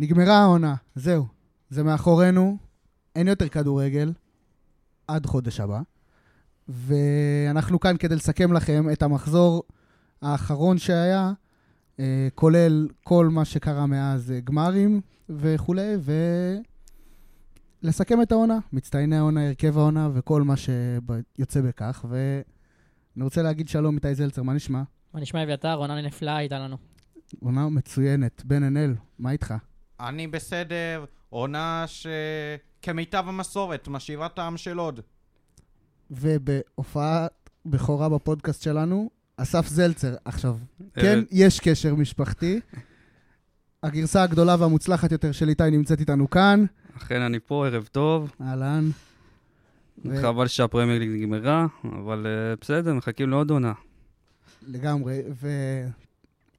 נגמרה העונה, זהו. זה מאחורינו, אין יותר כדורגל עד חודש הבא. ואנחנו כאן כדי לסכם לכם את המחזור האחרון שהיה, אה, כולל כל מה שקרה מאז אה, גמרים וכולי, ולסכם את העונה, מצטייני העונה, הרכב העונה וכל מה שיוצא בכך. ואני רוצה להגיד שלום, איתי זלצר, מה נשמע? מה נשמע אביתר? עונה נפלאה הייתה לנו. עונה מצוינת. בן ענל, מה איתך? אני בסדר, עונה שכמיטב המסורת, משאירה טעם של עוד. ובהופעת בכורה בפודקאסט שלנו, אסף זלצר. עכשיו, כן, ערב- יש קשר משפחתי. הגרסה הגדולה והמוצלחת יותר של איתי נמצאת איתנו כאן. אכן אני פה, ערב טוב. אהלן. ו- חבל שהפרמייר ליג נגמרה, אבל אה, בסדר, מחכים לעוד עונה. לגמרי.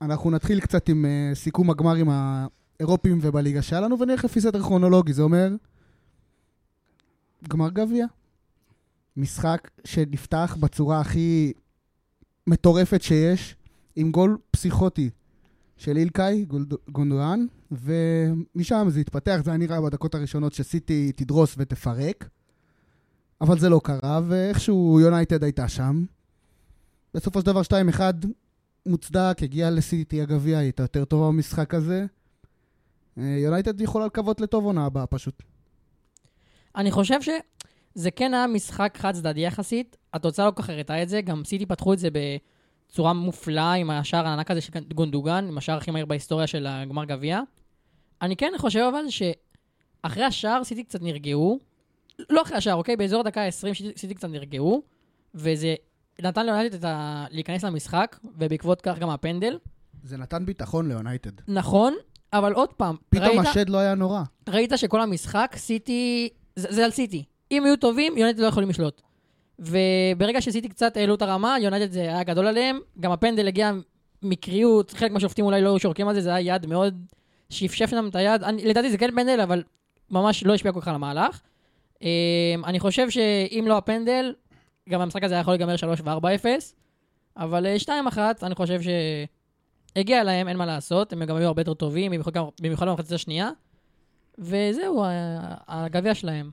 ואנחנו נתחיל קצת עם uh, סיכום הגמרים האירופיים ובליגה שהיה לנו, ונלך לפי סדר כרונולוגי. זה אומר, גמר גביע. משחק שנפתח בצורה הכי מטורפת שיש, עם גול פסיכוטי של אילקאי גונדואן, ומשם זה התפתח, זה היה נראה בדקות הראשונות שסיטי תדרוס ותפרק, אבל זה לא קרה, ואיכשהו יונייטד הייתה שם. בסופו של דבר 2-1 מוצדק, הגיע לסיטי הגביע, הייתה יותר טובה במשחק הזה. יונייטד יכולה לקוות לטוב עונה הבאה פשוט. אני חושב שזה כן היה משחק חד צדדי יחסית, התוצאה לא כל כך הראתה את זה, גם סיטי פתחו את זה בצורה מופלאה עם השער הענק הזה של גונדוגן, עם השער הכי מהיר בהיסטוריה של הגמר גביע. אני כן חושב אבל שאחרי השער סיטי קצת נרגעו, לא אחרי השער, אוקיי? באזור הדקה ה-20 סיטי, קצת נרגעו, וזה נתן ליונייטד ה... להיכנס למשחק, ובעקבות כך גם הפנדל. זה נתן ביטחון ליונייטד. נכון, אבל עוד פעם, פתאום ראית- השד לא היה נורא. ראית שכל המשחק, סיטי, זה, זה על סיטי. אם יהיו טובים, יונייטד לא יכולים לשלוט. וברגע שסיטי קצת העלו את הרמה, יונייטד זה היה גדול עליהם. גם הפנדל הגיע מקריות, חלק מהשופטים אולי לא היו שורקים על זה, זה היה יד מאוד שפשף להם את היד. אני, לדעתי זה כן פנדל, אבל ממש לא השפיע כל כך על המהלך. אמ, אני חושב שאם לא הפנדל, גם המשחק הזה היה יכול להיגמר 3 ו-4-0. אבל אה, 2-1, אני חושב שהגיע להם, אין מה לעשות, הם גם היו הרבה יותר טובים, במיוחד במחצית השנייה. וזהו, הגביע שלהם.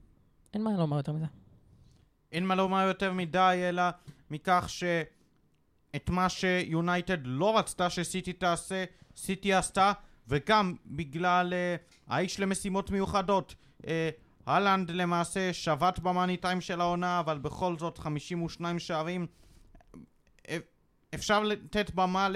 אין מה לומר יותר מזה. אין מה לומר יותר מדי, אלא מכך שאת מה שיונייטד לא רצתה שסיטי תעשה, סיטי עשתה, וגם בגלל uh, האיש למשימות מיוחדות. Uh, הלנד למעשה שבת במאני טיים של העונה, אבל בכל זאת 52 שערים. אה, אפשר לתת במה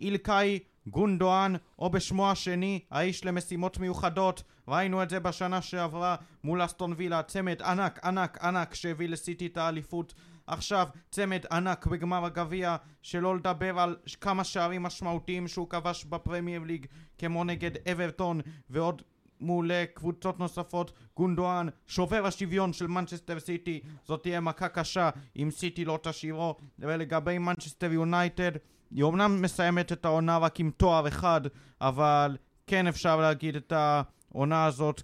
לאילקאי גונדואן, או בשמו השני, האיש למשימות מיוחדות. ראינו את זה בשנה שעברה מול אסטון וילה, צמד ענק, ענק, ענק שהביא לסיטי את האליפות. עכשיו צמד ענק בגמר הגביע, שלא לדבר על כמה שערים משמעותיים שהוא כבש בפרמייר ליג, כמו נגד אברטון ועוד מול אה, קבוצות נוספות. גונדואן, שובר השוויון של מנצ'סטר סיטי, זאת תהיה מכה קשה אם סיטי לא תשאירו. ולגבי מנצ'סטר יונייטד, היא אומנם מסיימת את העונה רק עם תואר אחד, אבל כן אפשר להגיד את העונה הזאת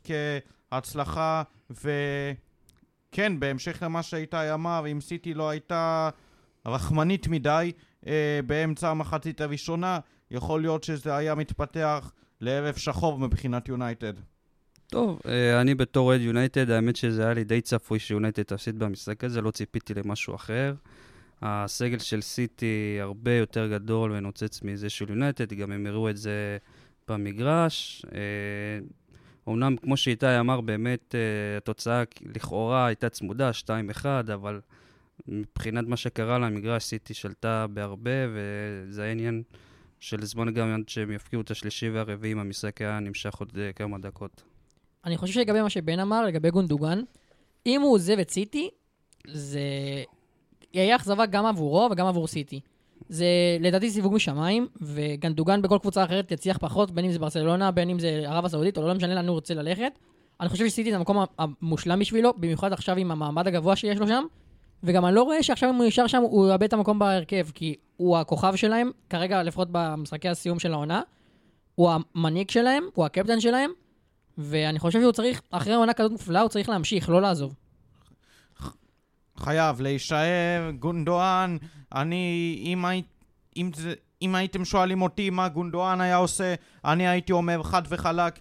כהצלחה, וכן, בהמשך למה שאיתי אמר, אם סיטי לא הייתה רחמנית מדי אה, באמצע המחצית הראשונה, יכול להיות שזה היה מתפתח לערב שחור מבחינת יונייטד. טוב, אה, אני בתור אוהד יונייטד, האמת שזה היה לי די צפוי שיונייטד תפסיד במשחק הזה, לא ציפיתי למשהו אחר. הסגל של סיטי הרבה יותר גדול ונוצץ מזה של יונייטד, גם הם הראו את זה במגרש. אה, אומנם, כמו שאיתי אמר, באמת אה, התוצאה לכאורה הייתה צמודה, 2-1, אבל מבחינת מה שקרה למגרש, סיטי שלטה בהרבה, וזה היה עניין של זמן גם עד שהם יפקיעו את השלישי והרביעי, אם המשחק היה נמשך עוד אה, כמה דקות. אני חושב שלגבי מה שבן אמר, לגבי גונדוגן, אם הוא עוזב את סיטי, זה יהיה אכזבה גם עבורו וגם עבור סיטי. זה לדעתי סיווג משמיים, וגנדוגן בכל קבוצה אחרת יצליח פחות, בין אם זה ברצלונה, בין אם זה ערב הסעודית, או לא משנה לאן הוא רוצה ללכת. אני חושב שסיטי זה המקום המושלם בשבילו, במיוחד עכשיו עם המעמד הגבוה שיש לו שם. וגם אני לא רואה שעכשיו אם הוא נשאר שם, הוא יאבד את המקום בהרכב, כי הוא הכוכב שלהם, כרגע לפחות במשחקי הסיום של העונה. הוא המנהיג שלהם, הוא הקפטן שלהם, ואני חושב שהוא צריך, אחרי עונה כזאת מופלאה, הוא צריך להמשיך, לא לעזוב. חייב להישאר, גונדואן, אני, אם, הי, אם, זה, אם הייתם שואלים אותי מה גונדואן היה עושה, אני הייתי אומר חד וחלק,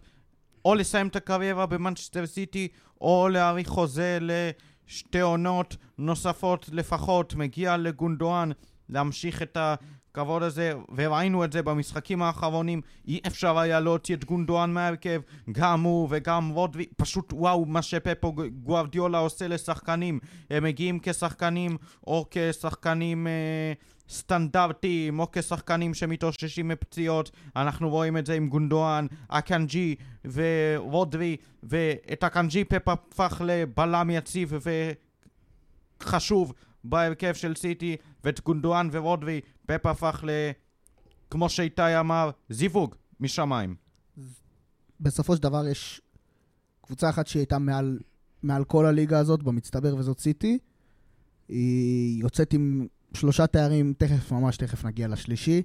או לסיים את הקריירה במנצ'סטר סיטי, או להאריך חוזה לשתי עונות נוספות לפחות. מגיע לגונדואן להמשיך את הכבוד הזה, וראינו את זה במשחקים האחרונים. אי אפשר היה להוציא את גונדואן מהרכב, גם הוא וגם רודרי, פשוט וואו, מה שפפו גוארדיולה עושה לשחקנים. הם מגיעים כשחקנים, או כשחקנים... אה, סטנדרטיים, או כשחקנים שמתאוששים מפציעות. אנחנו רואים את זה עם גונדואן, אקנג'י ורודרי, ואת אקנג'י פפ הפך לבלם יציב וחשוב בהרכב של סיטי, ואת גונדואן ורודרי פפ הפך ל... כמו שאיתי אמר, זיווג משמיים. בסופו של דבר יש קבוצה אחת שהיא הייתה מעל, מעל כל הליגה הזאת במצטבר, וזאת סיטי. היא יוצאת עם שלושה תארים, תכף, ממש תכף נגיע לשלישי,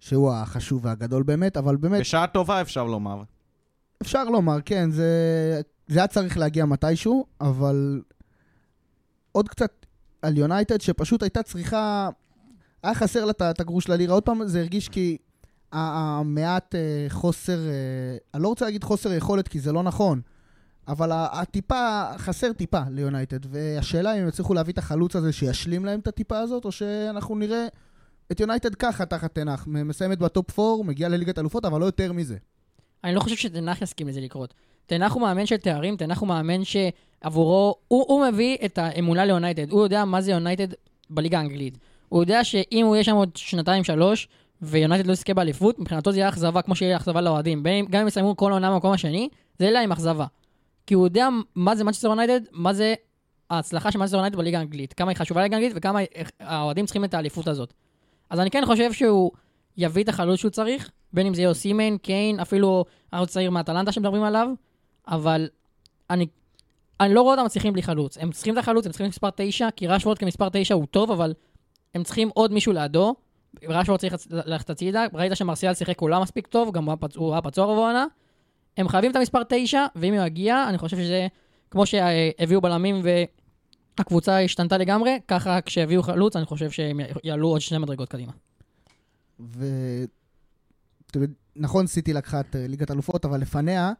שהוא החשוב והגדול באמת, אבל באמת... בשעה טובה אפשר לומר. אפשר לומר, כן, זה, זה היה צריך להגיע מתישהו, אבל עוד קצת על יונייטד, שפשוט הייתה צריכה... היה חסר לה את הגרוש ללירה. עוד פעם, זה הרגיש כי המעט אה, חוסר, אה, אני לא רוצה להגיד חוסר יכולת, כי זה לא נכון, אבל הטיפה, חסר טיפה ליונייטד, והשאלה אם הם יצליחו להביא את החלוץ הזה שישלים להם את הטיפה הזאת, או שאנחנו נראה את יונייטד ככה תחת טן האח, מסיימת בטופ 4, מגיעה לליגת אלופות, אבל לא יותר מזה. אני לא חושב שטן האח יסכים לזה לקרות. טן האח הוא מאמן של תארים, טן האח הוא מאמן שעבורו, הוא, הוא מביא את האמונה ליונייטד, הוא יודע מה זה יונייטד בליגה האנגלית. הוא יודע שאם הוא יהיה שם עוד שנתיים-שלוש, ויונייטד לא יזכה באליפות, מבחינתו זה יהיה אכזבה כמו שיהיה אכזבה לאוהדים. גם אם יסיימו כל עונה במקום השני, זה יהיה להם אכזבה. כי הוא יודע מה זה מנצ'סטר יונייטד, מה זה ההצלחה של מנצ'סטר יונייטד בליגה האנגלית, כמה היא חשובה לליגה האנגלית וכמה האוהדים צריכים את האליפות הזאת. אז אני כן חושב שהוא יביא את החלוץ שהוא צריך, בין אם זה יהיה אוסימן, קיין, אפילו חלוץ צעיר מאטלנטה שמדברים עליו, אבל אני, אני לא רואה אותם מצליחים בלי חלוץ. הם צריכים את החלוץ, הם צריכים מספר 9, כי רשוורד כמספר 9 הוא טוב, אבל הם צריכים עוד מישהו לידו. רשוורד צריך ללכת הצידה, ראית שמרסיאל שיחק כולה מספיק טוב, גם הוא היה פצוע רוב העונה. הם חייבים את המספר 9, ואם הוא יגיע, אני חושב שזה כמו שהביאו בלמים והקבוצה השתנתה לגמרי, ככה כשהביאו חלוץ, אני חושב שהם יעלו עוד שני מדרגות קדימה. ו... נכון, סיטי לקחה את אה, ליגת אלופות, אבל לפניה,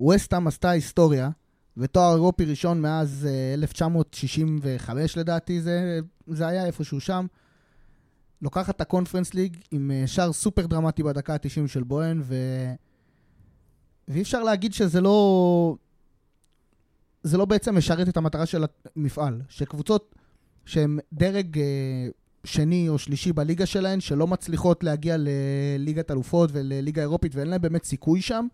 ווסטהאם עשתה היסטוריה, ותואר אירופי ראשון מאז 1965 אה, לדעתי, זה, זה היה איפשהו שם. לוקחת את הקונפרנס ליג עם אה, שער סופר דרמטי בדקה ה-90 של בוהן, ו... ואי אפשר להגיד שזה לא... זה לא בעצם משרת את המטרה של המפעל. שקבוצות שהן דרג אה, שני או שלישי בליגה שלהן, שלא מצליחות להגיע לליגת אלופות ולליגה אירופית ואין להן באמת סיכוי שם,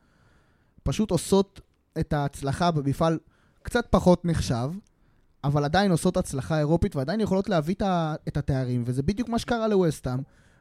פשוט עושות את ההצלחה במפעל קצת פחות נחשב, אבל עדיין עושות הצלחה אירופית ועדיין יכולות להביא את התארים, וזה בדיוק מה שקרה לווסטהאם.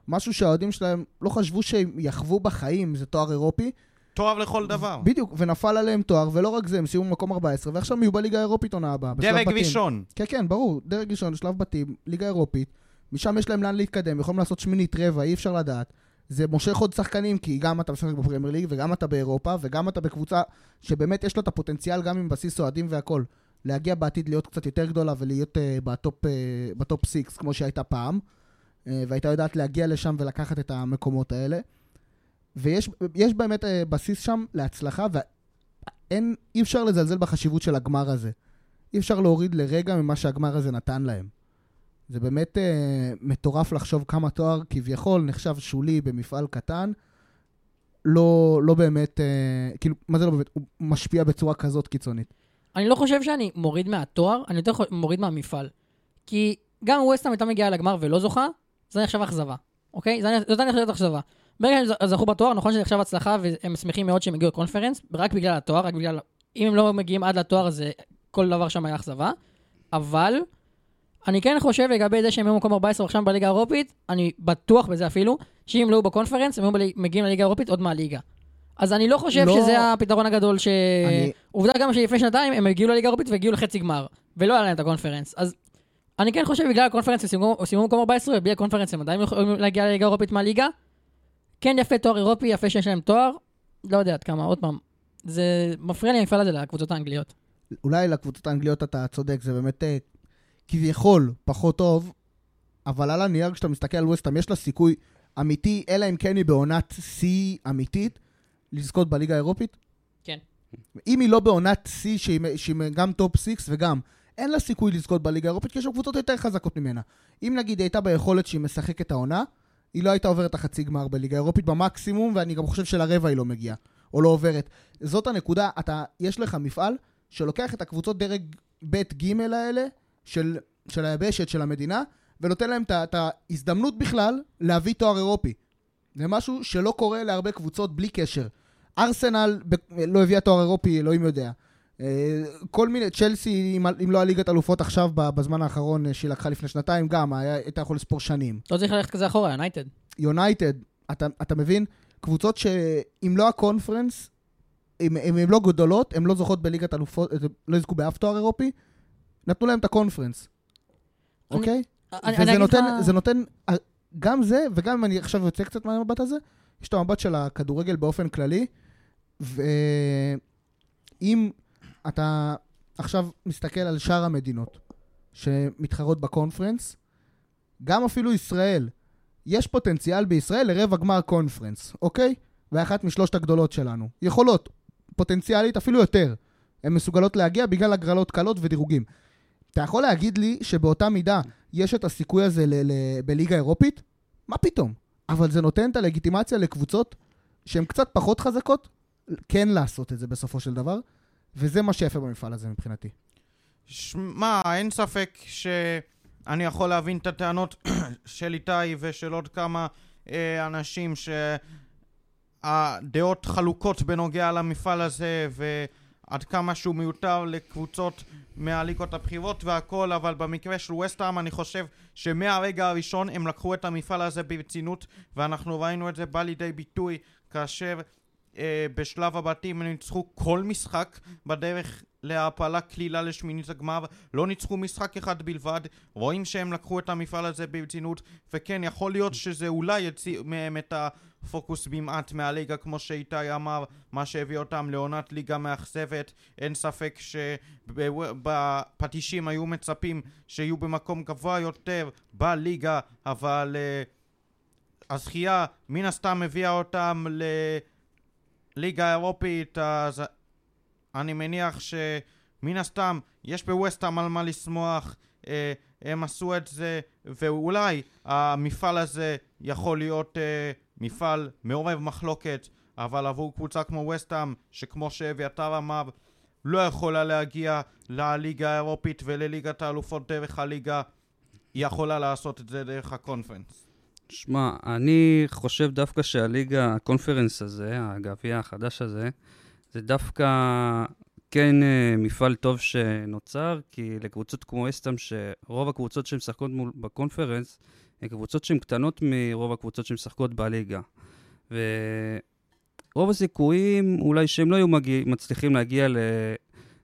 משהו שהאוהדים שלהם לא חשבו שהם יחוו בחיים, זה תואר אירופי, תואר לכל דבר. בדיוק, ונפל עליהם תואר, ולא רק זה, הם סיימו במקום 14, ועכשיו הם יהיו בליגה האירופית עונה הבאה. דרג ראשון. כן, כן, ברור, דרג ראשון, שלב בתים, ליגה אירופית, משם יש להם לאן להתקדם, יכולים לעשות שמינית רבע, אי אפשר לדעת. זה מושך עוד שחקנים, כי גם אתה משחק בפרמייר ליג, וגם אתה באירופה, וגם אתה בקבוצה שבאמת יש לה את הפוטנציאל, גם עם בסיס אוהדים והכל, להגיע בעתיד להיות קצת יותר גדולה ולהיות אה, בטופ, אה, בטופ 6, כמו שהייתה פעם, אה, והייתה יודעת להגיע לשם ולקחת את המקומות האלה. ויש באמת אה, בסיס שם להצלחה, ואין, אי אפשר לזלזל בחשיבות של הגמר הזה. אי אפשר להוריד לרגע ממה שהגמר הזה נתן להם. זה באמת אה, מטורף לחשוב כמה תואר כביכול נחשב שולי במפעל קטן. לא, לא באמת, אה, כאילו, מה זה לא באמת? הוא משפיע בצורה כזאת קיצונית. אני לא חושב שאני מוריד מהתואר, אני יותר מוריד מהמפעל. כי גם ווסטהאם הייתה מגיעה לגמר ולא זוכה, זה נחשב אכזבה, אוקיי? זאת נחשבת אכזבה. ברגע שהם זכו בתואר, נכון שזה עכשיו הצלחה והם שמחים מאוד שהם הגיעו לקונפרנס, רק בגלל התואר, רק בגלל... אם הם לא מגיעים עד לתואר, אז כל דבר שם היה אכזבה. אבל, אני כן חושב לגבי זה שהם היו במקום 14 עכשיו בליגה האירופית, אני בטוח בזה אפילו, שאם לא היו בקונפרנס, הם היו מגיעים לליגה האירופית עוד מהליגה. אז אני לא חושב לא... שזה הפתרון הגדול ש... אני... עובדה גם שלפני שנתיים הם הגיעו לליגה האירופית והגיעו לחצי גמר, ולא היה להם את הקונפרנס. אז אני כן חושב בגלל הקונפרנס הם סיימו במקום 14, ובלי הקונפרנס הם עדיין יכולים להגיע לליגה האירופית מהליגה, כן יפה תואר אירופי, יפה שיש להם תואר, לא יודע עד כמה, עוד פעם. זה מפריע לי המפעל הזה לקבוצות האנגליות. אולי לקבוצות האנגליות אתה צודק, זה באמת אה, כביכול פחות טוב, אבל על הנייר כשאתה מסתכל על ווסטהאם, יש לה סיכוי אמיתי, אלא אם כן היא בעונת שיא אמיתית, לזכות בליגה האירופית? כן. אם היא לא בעונת שיא, שהיא, שהיא גם טופ 6 וגם, אין לה סיכוי לזכות בליגה האירופית, כי יש שם קבוצות יותר חזקות ממנה. אם נגיד היא הייתה ביכולת שהיא משחקת העונה, היא לא הייתה עוברת את החצי גמר בליגה האירופית במקסימום, ואני גם חושב שלרבע היא לא מגיעה, או לא עוברת. זאת הנקודה, אתה, יש לך מפעל שלוקח את הקבוצות דרג ב'-ג' האלה, של, של היבשת, של המדינה, ונותן להם את ההזדמנות בכלל להביא תואר אירופי. זה משהו שלא קורה להרבה קבוצות בלי קשר. ארסנל ב- לא הביאה תואר אירופי, אלוהים יודע. אה, כל מיני, צ'לסי, אם, לא הליגת אלופות עכשיו, בזמן האחרון אה, שהיא לקחה לפני שנתיים, גם הייתה יכול לספור שנים. לא צריך ללכת כזה אחורה, יונייטד. יונייטד, אתה, אתה מבין? קבוצות שאם לא הקונפרנס, אם הן לא גדולות, הן לא זוכות בליגת אלופות, לא יזכו באף תואר אירופי, נתנו להם את הקונפרנס. אוקיי? וזה נותן, זה נותן, גם זה, וגם אם אני עכשיו יוצא קצת מהמבט הזה, יש את המבט של הכדורגל באופן כללי, ואם אתה עכשיו מסתכל על שאר המדינות שמתחרות בקונפרנס, גם אפילו ישראל, יש פוטנציאל בישראל לרבע גמר קונפרנס, אוקיי? ואחת משלושת הגדולות שלנו. יכולות, פוטנציאלית אפילו יותר. הן מסוגלות להגיע בגלל הגרלות קלות ודירוגים. אתה יכול להגיד לי שבאותה מידה יש את הסיכוי הזה ל- ל- בליגה אירופית? מה פתאום? אבל זה נותן את הלגיטימציה לקבוצות שהן קצת פחות חזקות, כן לעשות את זה בסופו של דבר, וזה מה שיפה במפעל הזה מבחינתי. שמע, אין ספק שאני יכול להבין את הטענות של איתי ושל עוד כמה אה, אנשים שהדעות חלוקות בנוגע למפעל הזה ועד כמה שהוא מיותר לקבוצות מהליגות הבכירות והכל, אבל במקרה של וסטהאם אני חושב שמהרגע הראשון הם לקחו את המפעל הזה ברצינות ואנחנו ראינו את זה בא לידי ביטוי כאשר אה, בשלב הבתים הם ניצחו כל משחק בדרך להעפלה קלילה לשמינית הגמר, לא ניצחו משחק אחד בלבד, רואים שהם לקחו את המפעל הזה ברצינות, וכן, יכול להיות שזה אולי יוציא מהם את הפוקוס במעט מהליגה, כמו שאיתי אמר, מה שהביא אותם לעונת ליגה מאכזבת, אין ספק שבפטישים היו מצפים שיהיו במקום גבוה יותר בליגה, אבל uh, הזכייה מן הסתם הביאה אותם לליגה האירופית, אז אני מניח שמן הסתם יש בווסטהאם על מה לשמוח, אה, הם עשו את זה, ואולי המפעל הזה יכול להיות אה, מפעל מעורב מחלוקת, אבל עבור קבוצה כמו ווסטהאם, שכמו שאביתר אמר, לא יכולה להגיע לליגה האירופית ולליגת האלופות דרך הליגה, היא יכולה לעשות את זה דרך הקונפרנס. שמע, אני חושב דווקא שהליגה, הקונפרנס הזה, הגביע החדש הזה, זה דווקא כן אה, מפעל טוב שנוצר, כי לקבוצות כמו אסטם, שרוב הקבוצות שמשחקות בקונפרנס, קבוצות שהן קטנות מרוב הקבוצות שמשחקות בליגה. ורוב הסיכויים אולי שהם לא היו מגיע, מצליחים להגיע ל...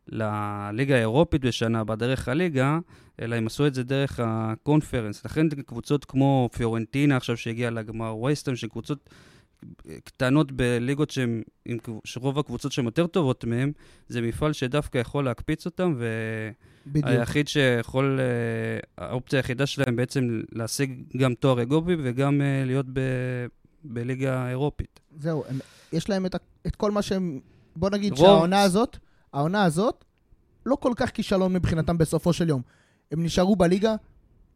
לליגה האירופית בשנה הבאה דרך הליגה, אלא הם עשו את זה דרך הקונפרנס. לכן קבוצות כמו פיורנטינה עכשיו שהגיעה לגמר, וייסטם, שקבוצות קטנות בליגות שהם, שרוב הקבוצות שהן יותר טובות מהם, זה מפעל שדווקא יכול להקפיץ אותם. והיחיד שיכול, אה, האופציה היחידה שלהם בעצם להשיג גם תואר אגופי וגם אה, להיות ב, בליגה האירופית. זהו, הם, יש להם את, את כל מה שהם... בוא נגיד רוב- שהעונה הזאת, העונה הזאת, לא כל כך כישלון מבחינתם בסופו של יום. הם נשארו בליגה,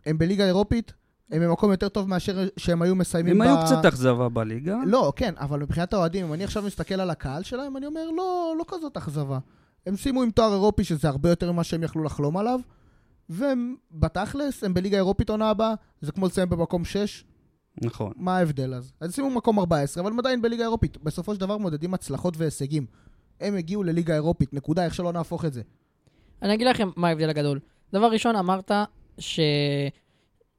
הם בליגה אירופית, הם במקום יותר טוב מאשר שהם היו מסיימים הם היו קצת אכזבה בליגה. לא, כן, אבל מבחינת האוהדים, אם אני עכשיו מסתכל על הקהל שלהם, אני אומר, לא, לא כזאת אכזבה. הם סיימו עם תואר אירופי, שזה הרבה יותר ממה שהם יכלו לחלום עליו, והם בתכלס, הם בליגה אירופית עונה הבאה, זה כמו לסיים במקום 6, נכון. מה ההבדל אז? אז שימו מקום 14, אבל הם עדיין בליגה אירופית. בסופו של דבר מודדים הצלחות והישגים. הם הגיעו לליגה אירופית, נקודה, איך שלא נהפוך את זה. אני אגיד לכם מה ההבדל הגדול. דבר ראשון, אמרת ש...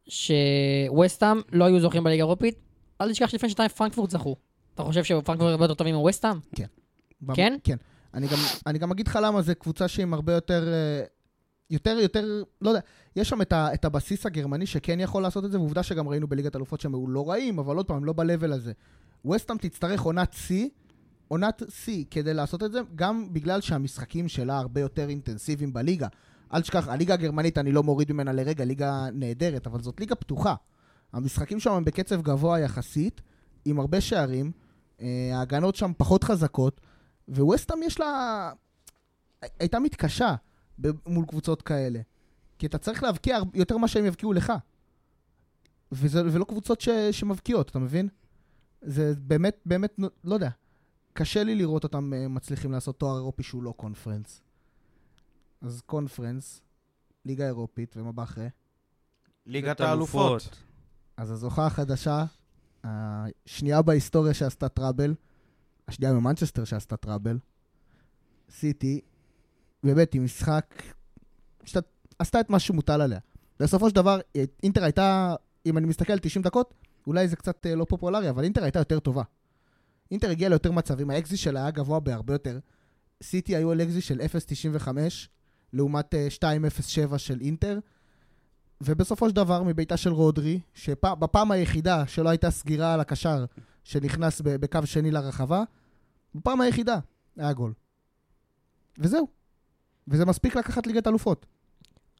שווסטהאם לא היו זוכים בליגה האירופית. אל תשכח שלפני שנתיים פרנקפורט זכו. אתה חושב שפרנקפורט הרבה יותר טובים מווסטהאם? במ- כן? כן. אני גם, אני גם אגיד לך למה, זו קבוצה שהיא הרבה יותר... אה, יותר, יותר, לא יודע, יש שם את, ה, את הבסיס הגרמני שכן יכול לעשות את זה, ועובדה שגם ראינו בליגת אלופות שהם היו לא רעים, אבל עוד פעם, הם לא ב-level הזה. ווסטהאם תצטרך עונת שיא, עונת שיא כדי לעשות את זה, גם בגלל שהמשחקים שלה הרבה יותר אינטנסיביים בליגה. אל תשכח, הליגה הגרמנית, אני לא מוריד ממנה לרגע, ליגה נהדרת, אבל זאת ליגה פתוחה. המשחקים שם הם בקצב גבוה יחסית, עם הרבה שערים, אה, ההגנות שם פחות חזקות, וווסטהאם יש לה... הייתה מתקשה מול קבוצות כאלה. כי אתה צריך להבקיע יותר ממה שהם יבקיעו לך. וזה, ולא קבוצות ש, שמבקיעות, אתה מבין? זה באמת, באמת, לא יודע. קשה לי לראות אותם אה, מצליחים לעשות תואר אירופי שהוא לא קונפרנס. אז קונפרנס, ליגה אירופית, ומה בא אחרי? ליגת האלופות. אז הזוכה החדשה, השנייה בהיסטוריה שעשתה טראבל, השנייה ממנצ'סטר שעשתה טראבל, סיטי, באמת, עם משחק, שת, עשתה את מה שמוטל עליה. בסופו של דבר, אינטר הייתה, אם אני מסתכל על 90 דקות, אולי זה קצת אה, לא פופולרי, אבל אינטר הייתה יותר טובה. אינטר הגיעה ליותר מצבים, האקזי שלה היה גבוה בהרבה יותר. סיטי היו על אקזי של 0.95, לעומת אה, 2.07 של אינטר. ובסופו של דבר, מביתה של רודרי, שבפעם היחידה שלא הייתה סגירה על הקשר שנכנס בקו שני לרחבה, בפעם היחידה היה גול. וזהו. וזה מספיק לקחת ליגת אלופות.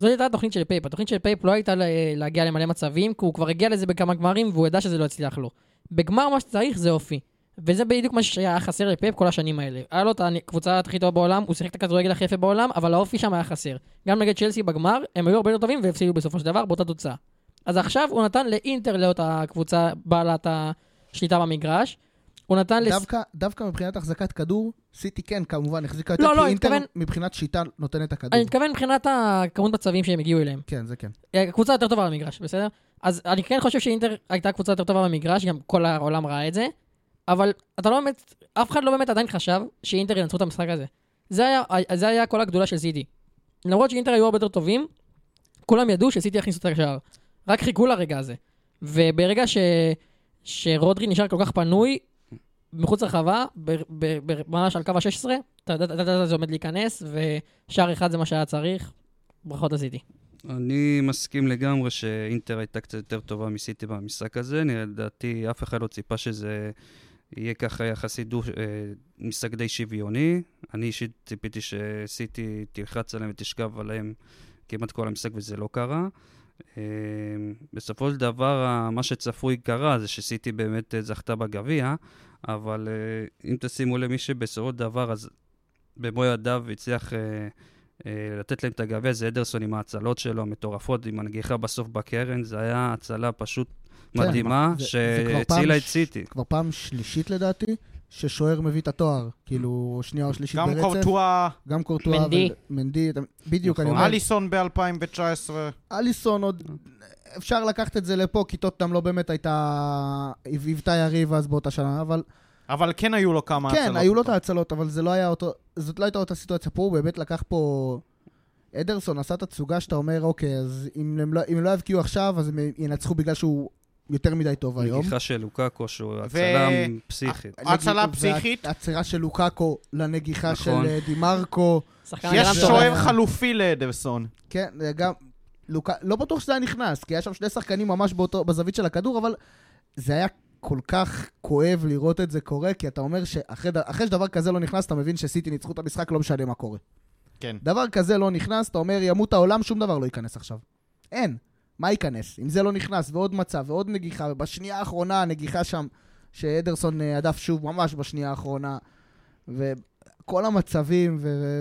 זאת הייתה התוכנית של פפ. התוכנית של פפ לא הייתה לה- להגיע למלא מצבים, כי הוא כבר הגיע לזה בכמה גמרים, והוא ידע שזה לא יצליח לו. בגמר מה שצריך זה אופי. וזה בדיוק מה שהיה חסר לפפ כל השנים האלה. היה לו את הקבוצה הכי טובה בעולם, הוא שיחק את הכדורגל הכי יפה בעולם, אבל האופי שם היה חסר. גם נגד צ'לסי בגמר, הם היו הרבה יותר טובים והפסידו בסופו של דבר באותה תוצאה. אז עכשיו הוא נתן לאינטר להיות הקבוצה בעלת השליטה במגרש. הוא נתן לס... דווקא, דווקא מבחינת החזקת כדור, סיטי כן, כמובן, החזיקה יותר, לא, לא, כי אינטר התכוון- מבחינת שיטה נותן את הכדור. אני מתכוון מבחינת הכמות מצבים שהם הגיעו אליהם. כן, זה כן. קבוצה יותר טובה במגרש, בסדר? אז אני כן חושב שאינטר הייתה קבוצה יותר טובה במגרש, גם כל העולם ראה את זה, אבל אתה לא באמת, אף אחד לא באמת עדיין חשב שאינטר ינצחו את המשחק הזה. זה היה, זה היה כל הגדולה של סיטי. למרות שאינטר היו הרבה יותר טובים, כולם ידעו שסיטי יכניסו את השער. רק חיכו לרגע הזה. וברגע ש, שרודרי נשאר כל כך פנוי, מחוץ לרחבה, ממש על קו ה-16, אתה יודע- אתה יודע שזה עומד להיכנס, ושער אחד זה מה שהיה צריך. ברכות לסיטי. אני מסכים לגמרי שאינטר הייתה קצת יותר טובה מסיטי במשחק הזה. לדעתי, אף אחד לא ציפה שזה יהיה ככה יחסית דו, אה, משחק די שוויוני. אני אישית ציפיתי שסיטי תלחץ עליהם ותשכב עליהם כמעט כל המשחק, וזה לא קרה. אה, בסופו של דבר, מה שצפוי קרה זה שסיטי באמת אה, זכתה בגביע, אבל אם תשימו לב, מי שבסופו של דבר, אז במו ידיו הצליח... לתת להם את הגביע, זה אדרסון עם ההצלות שלו, המטורפות, עם הנגיחה בסוף בקרן, זה היה הצלה פשוט מדהימה, כבר פעם שהצילה את סיטי. כבר פעם שלישית לדעתי, ששוער מביא את התואר. כאילו, שנייה או שלישית גם ברצף. קורטואה, גם קורטואה. מנדי. ו- מנדי, בדיוק, אני. אומר. אליסון ב-2019. אליסון עוד... אפשר לקחת את זה לפה, כי טוטנאם לא באמת הייתה... היוותה יריב אז באותה שנה, אבל... אבל כן היו לו כמה כן, הצלות. היו לו את ההצלות, אבל זה לא היה אותו... זאת לא הייתה אותה סיטואציה. פה הוא באמת לקח פה... אדרסון עשה תצוגה שאתה אומר, אוקיי, אז אם הם לא, אם הם לא יבקיעו עכשיו, אז הם ינצחו בגלל שהוא יותר מדי טוב היום. נגיחה של לוקאקו, שהוא הצלה פסיכית. הצלה פסיכית. והעצירה של לוקאקו לנגיחה נכון. של אה, דימרקו. יש שוער. חלופי לאדרסון. כן, זה גם... לא בטוח שזה היה נכנס, כי היה שם שני שחקנים ממש באותו, בזווית של הכדור, אבל זה היה כל כך כואב לראות את זה קורה, כי אתה אומר שאחרי שדבר כזה לא נכנס, אתה מבין שסיטי ניצחו את המשחק, לא משנה מה קורה. כן. דבר כזה לא נכנס, אתה אומר, ימות העולם, שום דבר לא ייכנס עכשיו. אין. מה ייכנס? אם זה לא נכנס, ועוד מצב, ועוד נגיחה, ובשנייה האחרונה, הנגיחה שם, שאדרסון אה, הדף שוב ממש בשנייה האחרונה, וכל המצבים, ו...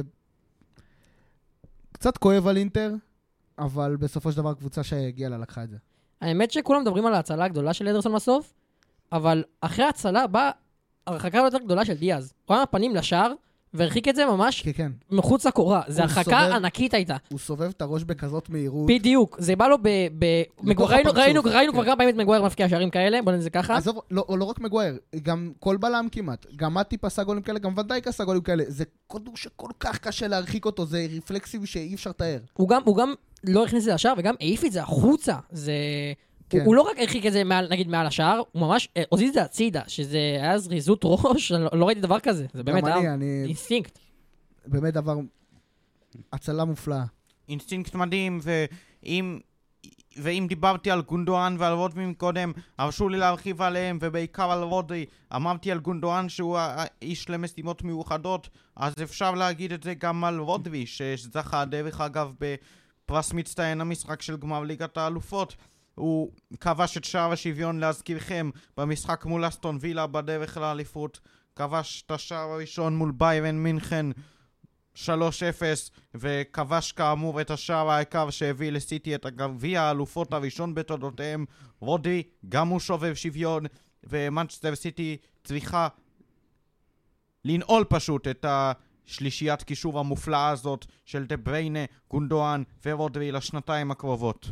קצת כואב על אינטר, אבל בסופו של דבר קבוצה שהגיעה לה לקחה את זה. האמת שכולם מדברים על ההצלה הגדולה של אדרסון בסוף, אבל אחרי ההצלה באה הרחקה יותר גדולה של דיאז. הוא היה פנים לשער, והרחיק את זה ממש כן, כן. מחוץ לקורה. זו הרחקה סובב- ענקית הייתה. הוא סובב את הראש בכזאת מהירות. בדיוק, זה בא לו ב... ב... מגו- ראינו. ראינו, ראינו כבר כן. כמה פעמים את מגווייר מפקיע שערים כאלה, בוא נגיד זה ככה. עזוב, לא, לא רק מגווייר, גם כל בלם כמעט. גם מטיפ עשה גולים כאלה, גם ואן דייק עשה גולים כאלה. זה כדור שכל כך קשה להרחיק אותו, זה רפלקסים שאי אפשר לתאר. הוא גם, הוא גם לא הכניס את זה לשער, וגם העיף את זה החוצה. זה... כן. הוא, הוא לא רק הרחיק את זה מעל, נגיד מעל השער, הוא ממש אה, הוזיז את זה הצידה, שזה היה זריזות ראש, אני לא, לא ראיתי דבר כזה. זה באמת אני, היה אני... אינסטינקט. באמת דבר... הצלה מופלאה. אינסטינקט מדהים, ואם... ואם דיברתי על גונדואן ועל רודרי קודם, הרשו לי להרחיב עליהם, ובעיקר על רודרי. אמרתי על גונדואן שהוא האיש למשימות מיוחדות, אז אפשר להגיד את זה גם על רודרי, שזכה דרך אגב בפרס מצטיין המשחק של גמר ליגת האלופות. הוא כבש את שער השוויון להזכירכם במשחק מול אסטון וילה בדרך לאליפות. כבש את השער הראשון מול ביירן מינכן 3-0, וכבש כאמור את השער העיקר שהביא לסיטי את הגביע האלופות הראשון בתולדותיהם. רודרי, גם הוא שובר שוויון, ומנצ'סטר סיטי צריכה לנעול פשוט את השלישיית קישור המופלאה הזאת של דה בריינה, גונדואן ורודרי לשנתיים הקרובות.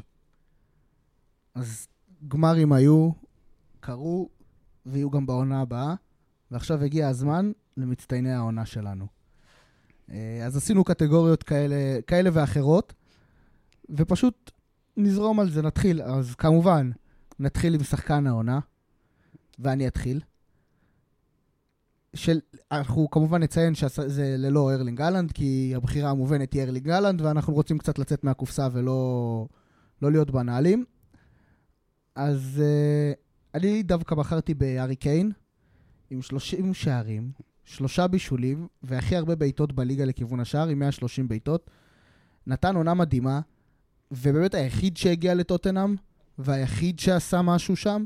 אז גמרים היו, קרו, ויהיו גם בעונה הבאה, ועכשיו הגיע הזמן למצטייני העונה שלנו. אה, אז עשינו קטגוריות כאלה, כאלה ואחרות, ופשוט נזרום על זה, נתחיל. אז כמובן, נתחיל עם שחקן העונה, ואני אתחיל. של, אנחנו כמובן נציין שזה ללא ארלינג אהלנד, כי הבחירה המובנת היא ארלינג אהלנד, ואנחנו רוצים קצת לצאת מהקופסה ולא לא להיות בנהלים. אז uh, אני דווקא בחרתי בארי קיין, עם 30 שערים, שלושה בישולים, והכי הרבה בעיטות בליגה לכיוון השער, עם 130 בעיטות. נתן עונה מדהימה, ובאמת היחיד שהגיע לטוטנאם, והיחיד שעשה משהו שם.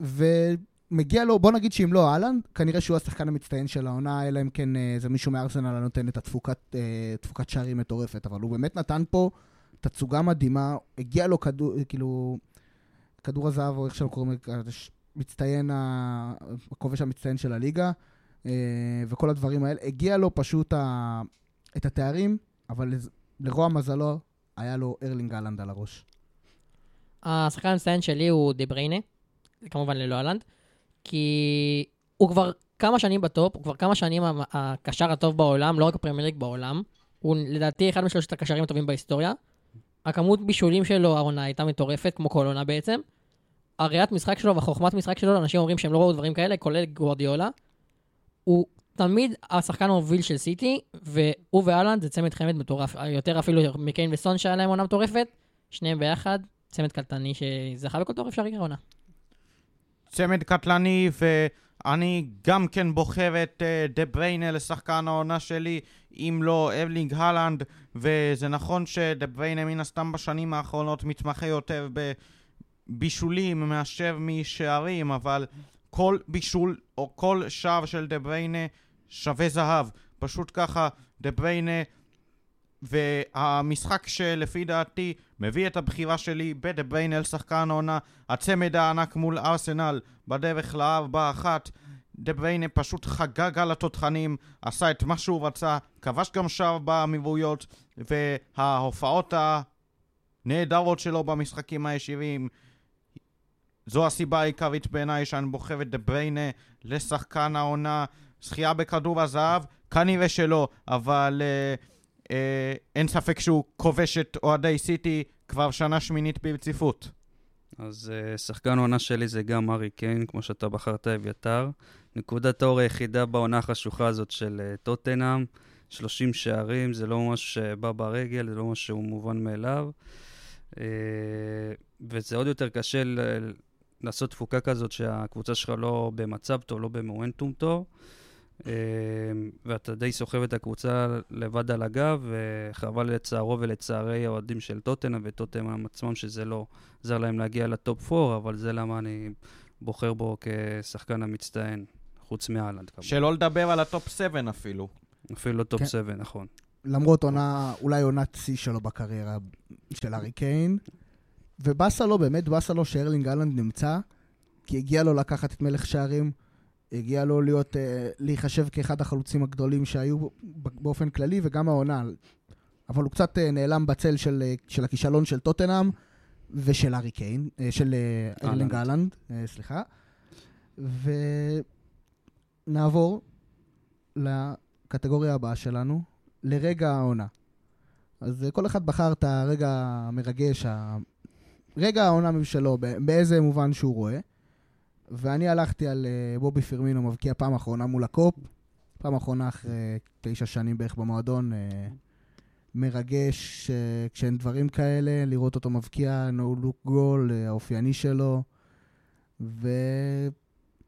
ומגיע לו, בוא נגיד שאם לא אהלנד, כנראה שהוא השחקן המצטיין של העונה, אלא אם כן איזה אה, מישהו מארסנל הנותן את התפוקת, אה, שערים מטורפת. אבל הוא באמת נתן פה תצוגה מדהימה, הגיע לו כדור, כאילו, כדור הזהב, או איך שאנחנו קוראים לזה, מצטיין, הכובש המצטיין של הליגה, אה, וכל הדברים האלה. הגיע לו פשוט ה... את התארים, אבל לרוע מזלו, היה לו ארלינג הולאנד על הראש. השחקן המצטיין שלי הוא דה בריינה, כמובן ללא הולאנד, כי הוא כבר כמה שנים בטופ, הוא כבר כמה שנים הקשר הטוב בעולם, לא רק בפרמייר בעולם. הוא לדעתי אחד משלושת הקשרים הטובים בהיסטוריה. הכמות בישולים שלו, העונה הייתה מטורפת, כמו כל עונה בעצם. הראיית משחק שלו והחוכמת משחק שלו, אנשים אומרים שהם לא ראו דברים כאלה, כולל גוורדיולה. הוא תמיד השחקן המוביל של סיטי, והוא ואלנד זה צמד חמד מטורף. יותר אפילו מקיין וסון שהיה להם עונה מטורפת, שניהם ביחד, צמד קלטני שזכה בכל תור אפשרי העונה. צמד קטלני, ואני גם כן בוחר את uh, דה בריינה לשחקן העונה שלי, אם לא ארלינג הולאנד, וזה נכון שדה בריינה מן הסתם בשנים האחרונות מתמחה יותר בבישולים מאשר משערים, אבל כל בישול או כל שער של דה בריינה שווה זהב. פשוט ככה, דה בריינה והמשחק שלפי דעתי מביא את הבחירה שלי בדה בריינה אל שחקן הצמד הענק מול ארסנל בדרך לארבע אחת. דה בריינה פשוט חגג על התותחנים, עשה את מה שהוא רצה, כבש גם שער באמירויות, וההופעות הנהדרות שלו במשחקים הישירים זו הסיבה העיקרית בעיניי שאני בוחר את דה בריינה לשחקן העונה. זכייה בכדור הזהב? כנראה שלא, אבל אה, אה, אין ספק שהוא כובש את אוהדי סיטי כבר שנה שמינית ברציפות. אז אה, שחקן העונה שלי זה גם ארי קיין, כמו שאתה בחרת אביתר. נקודת האור היחידה בעונה החשוכה הזאת של אה, טוטנאם, 30 שערים, זה לא משהו שבא ברגל, זה לא משהו שהוא מובן מאליו. אה, וזה עוד יותר קשה לעשות תפוקה כזאת שהקבוצה שלך לא במצב טוב, לא במומנטום טוב, ואתה די סוחב את הקבוצה לבד על הגב, וחבל לצערו ולצערי האוהדים של טוטנה וטוטנאם עצמם, שזה לא עזר להם להגיע לטופ 4, אבל זה למה אני בוחר בו כשחקן המצטיין, חוץ מהולאנד. שלא לדבר על הטופ 7 אפילו. אפילו לא טופ 7, כן. נכון. למרות עונה, אולי עונת שיא שלו בקריירה של הארי קיין. ובאסה לו, באמת באסה לו שארלינג הולאנד נמצא, כי הגיע לו לקחת את מלך שערים, הגיע לו להיות, אה, להיחשב כאחד החלוצים הגדולים שהיו באופן כללי, וגם העונה. אבל הוא קצת אה, נעלם בצל של, אה, של הכישלון של טוטנאם ושל ארי קיין, של אהלנד, אה, סליחה. ונעבור לקטגוריה הבאה שלנו, לרגע העונה. אז כל אחד בחר את הרגע המרגש, רגע העונה משלו, באיזה מובן שהוא רואה. ואני הלכתי על uh, בובי פרמינו מבקיע פעם אחרונה מול הקופ, פעם אחרונה אחרי תשע שנים בערך במועדון. Uh, מרגש uh, כשאין דברים כאלה, לראות אותו מבקיע, no look goal, האופייני שלו.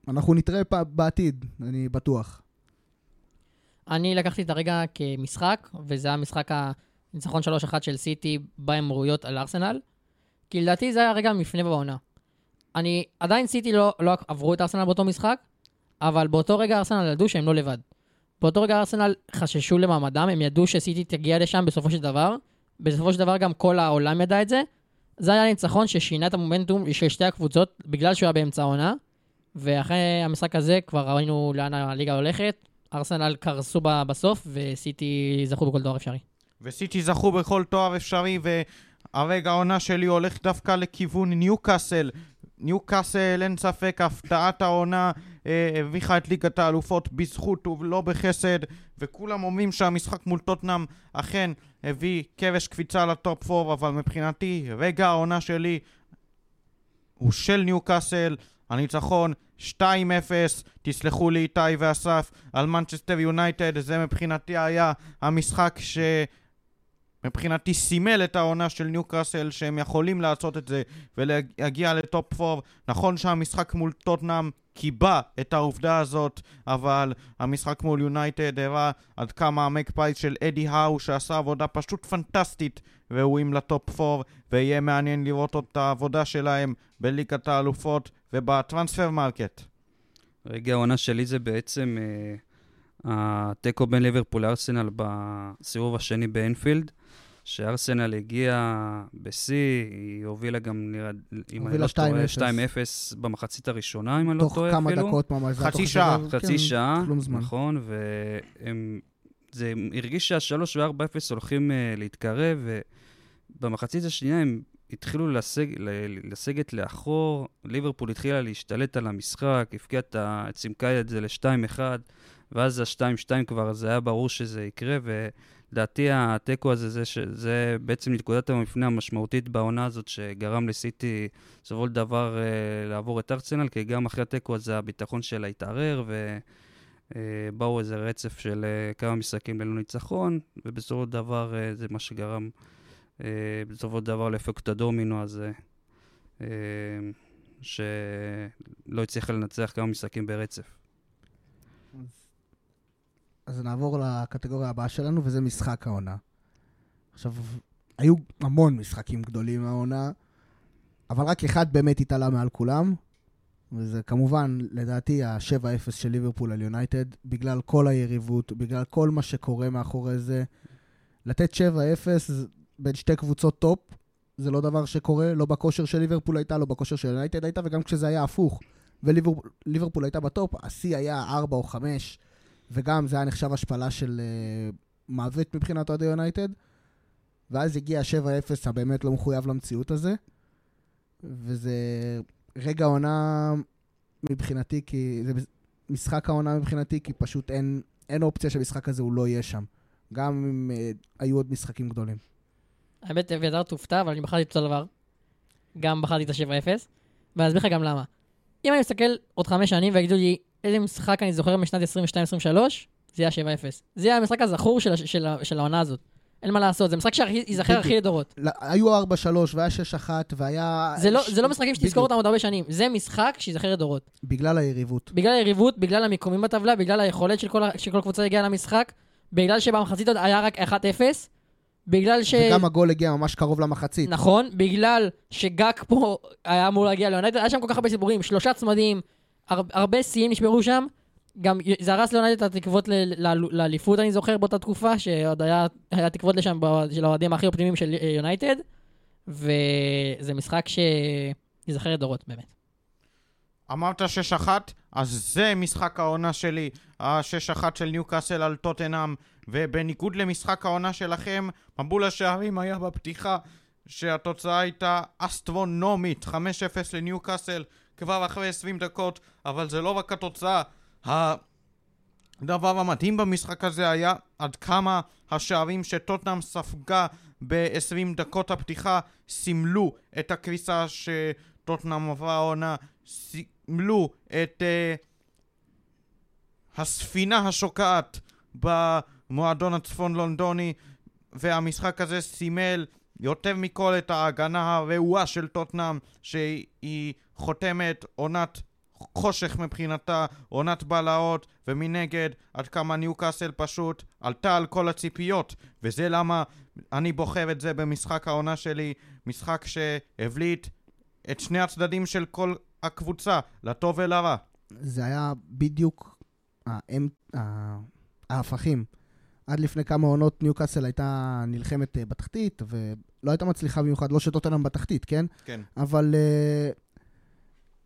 ואנחנו נתראה. בעתיד, אני בטוח. אני לקחתי את הרגע כמשחק, וזה המשחק הניצחון 3-1 של סיטי באמרויות על ארסנל. כי לדעתי זה היה רגע מפנה בעונה. אני, עדיין סיטי לא, לא עברו את ארסנל באותו משחק, אבל באותו רגע ארסנל ידעו שהם לא לבד. באותו רגע ארסנל חששו למעמדם, הם ידעו שסיטי תגיע לשם בסופו של דבר. בסופו של דבר גם כל העולם ידע את זה. זה היה ניצחון ששינה את המומנטום של שתי הקבוצות, בגלל שהוא היה באמצע העונה. ואחרי המשחק הזה כבר ראינו לאן הליגה הולכת. ארסנל קרסו בסוף, וסיטי זכו בכל תואר אפשרי. וסיטי זכו בכל תואר אפשרי, והרגע העונה שלי הולך דווקא לכיוון ניוקאסל. ניוקאסל, אין ספק, הפתעת העונה, אה, הביאה את ליגת האלופות בזכות ולא בחסד, וכולם אומרים שהמשחק מול טוטנאם אכן הביא קרש קפיצה לטופ 4, אבל מבחינתי, רגע העונה שלי הוא של ניוקאסל, הניצחון 2-0, תסלחו לי איתי ואסף, על מנצ'סטר יונייטד, זה מבחינתי היה המשחק ש... מבחינתי סימל את העונה של ניוקאסל שהם יכולים לעשות את זה ולהגיע לטופ 4. נכון שהמשחק מול טוטנאם קיבע את העובדה הזאת, אבל המשחק מול יונייטד הראה עד כמה ה Magpies של אדי האו שעשה עבודה פשוט פנטסטית ראויים לטופ 4 ויהיה מעניין לראות את העבודה שלהם בליגת האלופות וב transfer market. רגע העונה שלי זה בעצם אה, התיקו בין ליברפול לארסנל בסיבוב השני באנפילד, שארסנל הגיעה בשיא, היא הובילה גם, נראה, אם אני לא טועה, 2-0. 2-0 במחצית הראשונה, אם אני לא תוך טועה כמה אפילו. דקות ממש. זה היה חצי תוך שעה. חצי כן, שעה. נכון, והם... זה הרגיש שהשלוש ו-4-0 הולכים uh, להתקרב, ובמחצית השנייה הם התחילו לסג, לסגת לאחור, ליברפול התחילה להשתלט על המשחק, הפקיעה את ה... צימקה את זה ל-2-1, ואז ה-2-2 כבר, זה היה ברור שזה יקרה, ולדעתי התיקו הזה, זה. זה בעצם נקודת המפנה המשמעותית בעונה הזאת, שגרם לסיטי בסופו של דבר uh, לעבור את ארסנל, כי גם אחרי התיקו הזה הביטחון שלה התערער, ו... אה, איזה רצף של אה, כמה משחקים ללא ניצחון, ובסופו של דבר אה, זה מה שגרם אה, בסופו של דבר לאפקט הדומינו הזה, אה, שלא הצליחה לנצח כמה משחקים ברצף. אז נעבור לקטגוריה הבאה שלנו, וזה משחק העונה. עכשיו, היו המון משחקים גדולים העונה, אבל רק אחד באמת התעלה מעל כולם, וזה כמובן, לדעתי, ה-7-0 של ליברפול על יונייטד, בגלל כל היריבות, בגלל כל מה שקורה מאחורי זה. לתת 7-0 בין שתי קבוצות טופ, זה לא דבר שקורה, לא בכושר של ליברפול הייתה, לא בכושר של יונייטד הייתה, וגם כשזה היה הפוך, וליברפול הייתה בטופ, השיא היה 4 או 5, וגם זה היה נחשב השפלה של אה, מוות מבחינת אוהדי יונייטד. ואז הגיע ה-7-0 הבאמת לא מחויב למציאות הזה, וזה רגע העונה מבחינתי, כי זה משחק העונה מבחינתי, כי פשוט אין, אין אופציה שהמשחק הזה הוא לא יהיה שם. גם אם uh, היו עוד משחקים גדולים. האמת, אביתר תופתע, אבל אני בחרתי את אותו דבר. גם בחרתי את ה-7-0, ואני אסביר לך גם למה. אם אני מסתכל עוד חמש שנים ויגידו לי איזה משחק אני זוכר משנת 22-23, זה יהיה 7-0. זה יהיה המשחק הזכור של, של, ה- של העונה הזאת. אין מה לעשות, זה משחק שייזכר הכי לדורות. היו 4-3 והיה 6-1 והיה... זה לא, זה לא משחקים שתזכור. אותם עוד הרבה שנים, זה משחק שייזכר לדורות. בגלל היריבות. בגלל היריבות, בגלל המיקומים בטבלה, בגלל היכולת של כל, שכל קבוצה הגיעה למשחק, בגלל שבמחצית עוד היה רק 1-0, בגלל ש... וגם הגול הגיע ממש קרוב למחצית. נכון, בגלל שגאק פה היה אמור להגיע ליונייטד, היה שם כל כך הרבה סיפורים, שלושה צמדים, הר, הרבה שיאים נשמרו שם. גם זה הרס ליונייטד את התקוות לאליפות, אני זוכר, באותה תקופה, שעוד היה, היה תקוות לשם של האוהדים הכי אופטימיים של אה, יונייטד, וזה משחק שיזכר לדורות, באמת. אמרת 6-1, אז זה משחק העונה שלי, ה-6-1 של ניוקאסל על טוטנאם, ובניגוד למשחק העונה שלכם, מבול השערים היה בפתיחה, שהתוצאה הייתה אסטרונומית, 5-0 לניוקאסל, כבר אחרי 20 דקות, אבל זה לא רק התוצאה, הדבר המדהים במשחק הזה היה עד כמה השערים שטוטנאם ספגה ב-20 דקות הפתיחה סימלו את הקריסה שטוטנאם עברה העונה, סימלו את uh, הספינה השוקעת במועדון הצפון לונדוני והמשחק הזה סימל יותר מכל את ההגנה הרעועה של טוטנאם שהיא חותמת עונת חושך מבחינתה, עונת בלהות, ומנגד עד כמה ניוקאסל פשוט עלתה על כל הציפיות, וזה למה אני בוחר את זה במשחק העונה שלי, משחק שהבליט את שני הצדדים של כל הקבוצה, לטוב ולרע. זה היה בדיוק האם- ה- ההפכים. עד לפני כמה עונות ניוקאסל הייתה נלחמת אה, בתחתית, ולא הייתה מצליחה במיוחד, לא שטוטנאם בתחתית, כן? כן. אבל אה,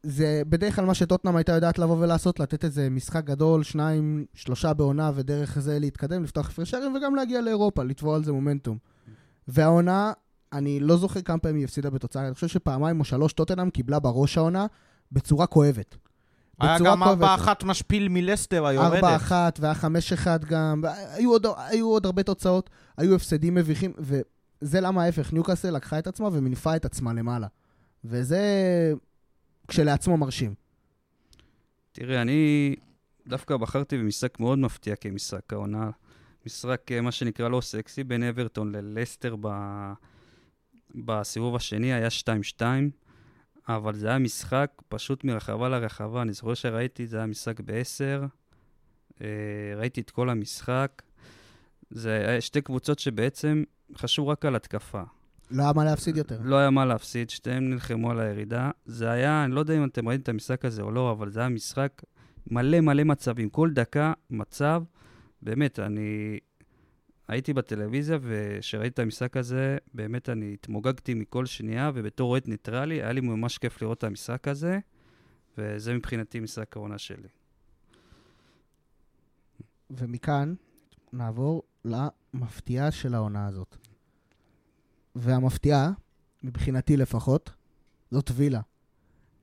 זה בדרך כלל מה שטוטנאם הייתה יודעת לבוא ולעשות, לתת איזה משחק גדול, שניים, שלושה בעונה, ודרך זה להתקדם, לפתוח הפרש שערים, וגם להגיע לאירופה, לתבוע על זה מומנטום. והעונה, אני לא זוכר כמה פעמים היא הפסידה בתוצאה, אני חושב שפעמיים או שלוש טוטנאם קיבלה בראש העונה בצורה כואבת. היה גם כואבת. 4-1 משפיל מלסטר היורדת. 4-1 והיה 5-1 גם, היו עוד, היו עוד הרבה תוצאות, היו הפסדים מביכים, וזה למה ההפך, ניוקאסל לקחה את עצמה ומניפה את עצמה למעלה. וזה כשלעצמו מרשים. תראה, אני דווקא בחרתי במשחק מאוד מפתיע כמשחק העונה. משחק, אה, מה שנקרא לא סקסי, בין אברטון ללסטר ב... בסיבוב השני, היה 2-2, אבל זה היה משחק פשוט מרחבה לרחבה. אני זוכר שראיתי, זה היה משחק ב-10, ראיתי את כל המשחק. זה היה שתי קבוצות שבעצם חשבו רק על התקפה. לא היה מה להפסיד יותר. לא היה מה להפסיד, שתיהם נלחמו על הירידה. זה היה, אני לא יודע אם אתם ראיתם את המשחק הזה או לא, אבל זה היה משחק מלא מלא מצבים. כל דקה מצב, באמת, אני הייתי בטלוויזיה, וכשראיתי את המשחק הזה, באמת אני התמוגגתי מכל שנייה, ובתור אוהד ניטרלי, היה לי ממש כיף לראות את המשחק הזה, וזה מבחינתי משחק העונה שלי. ומכאן נעבור למפתיעה של העונה הזאת. והמפתיעה, מבחינתי לפחות, זאת וילה.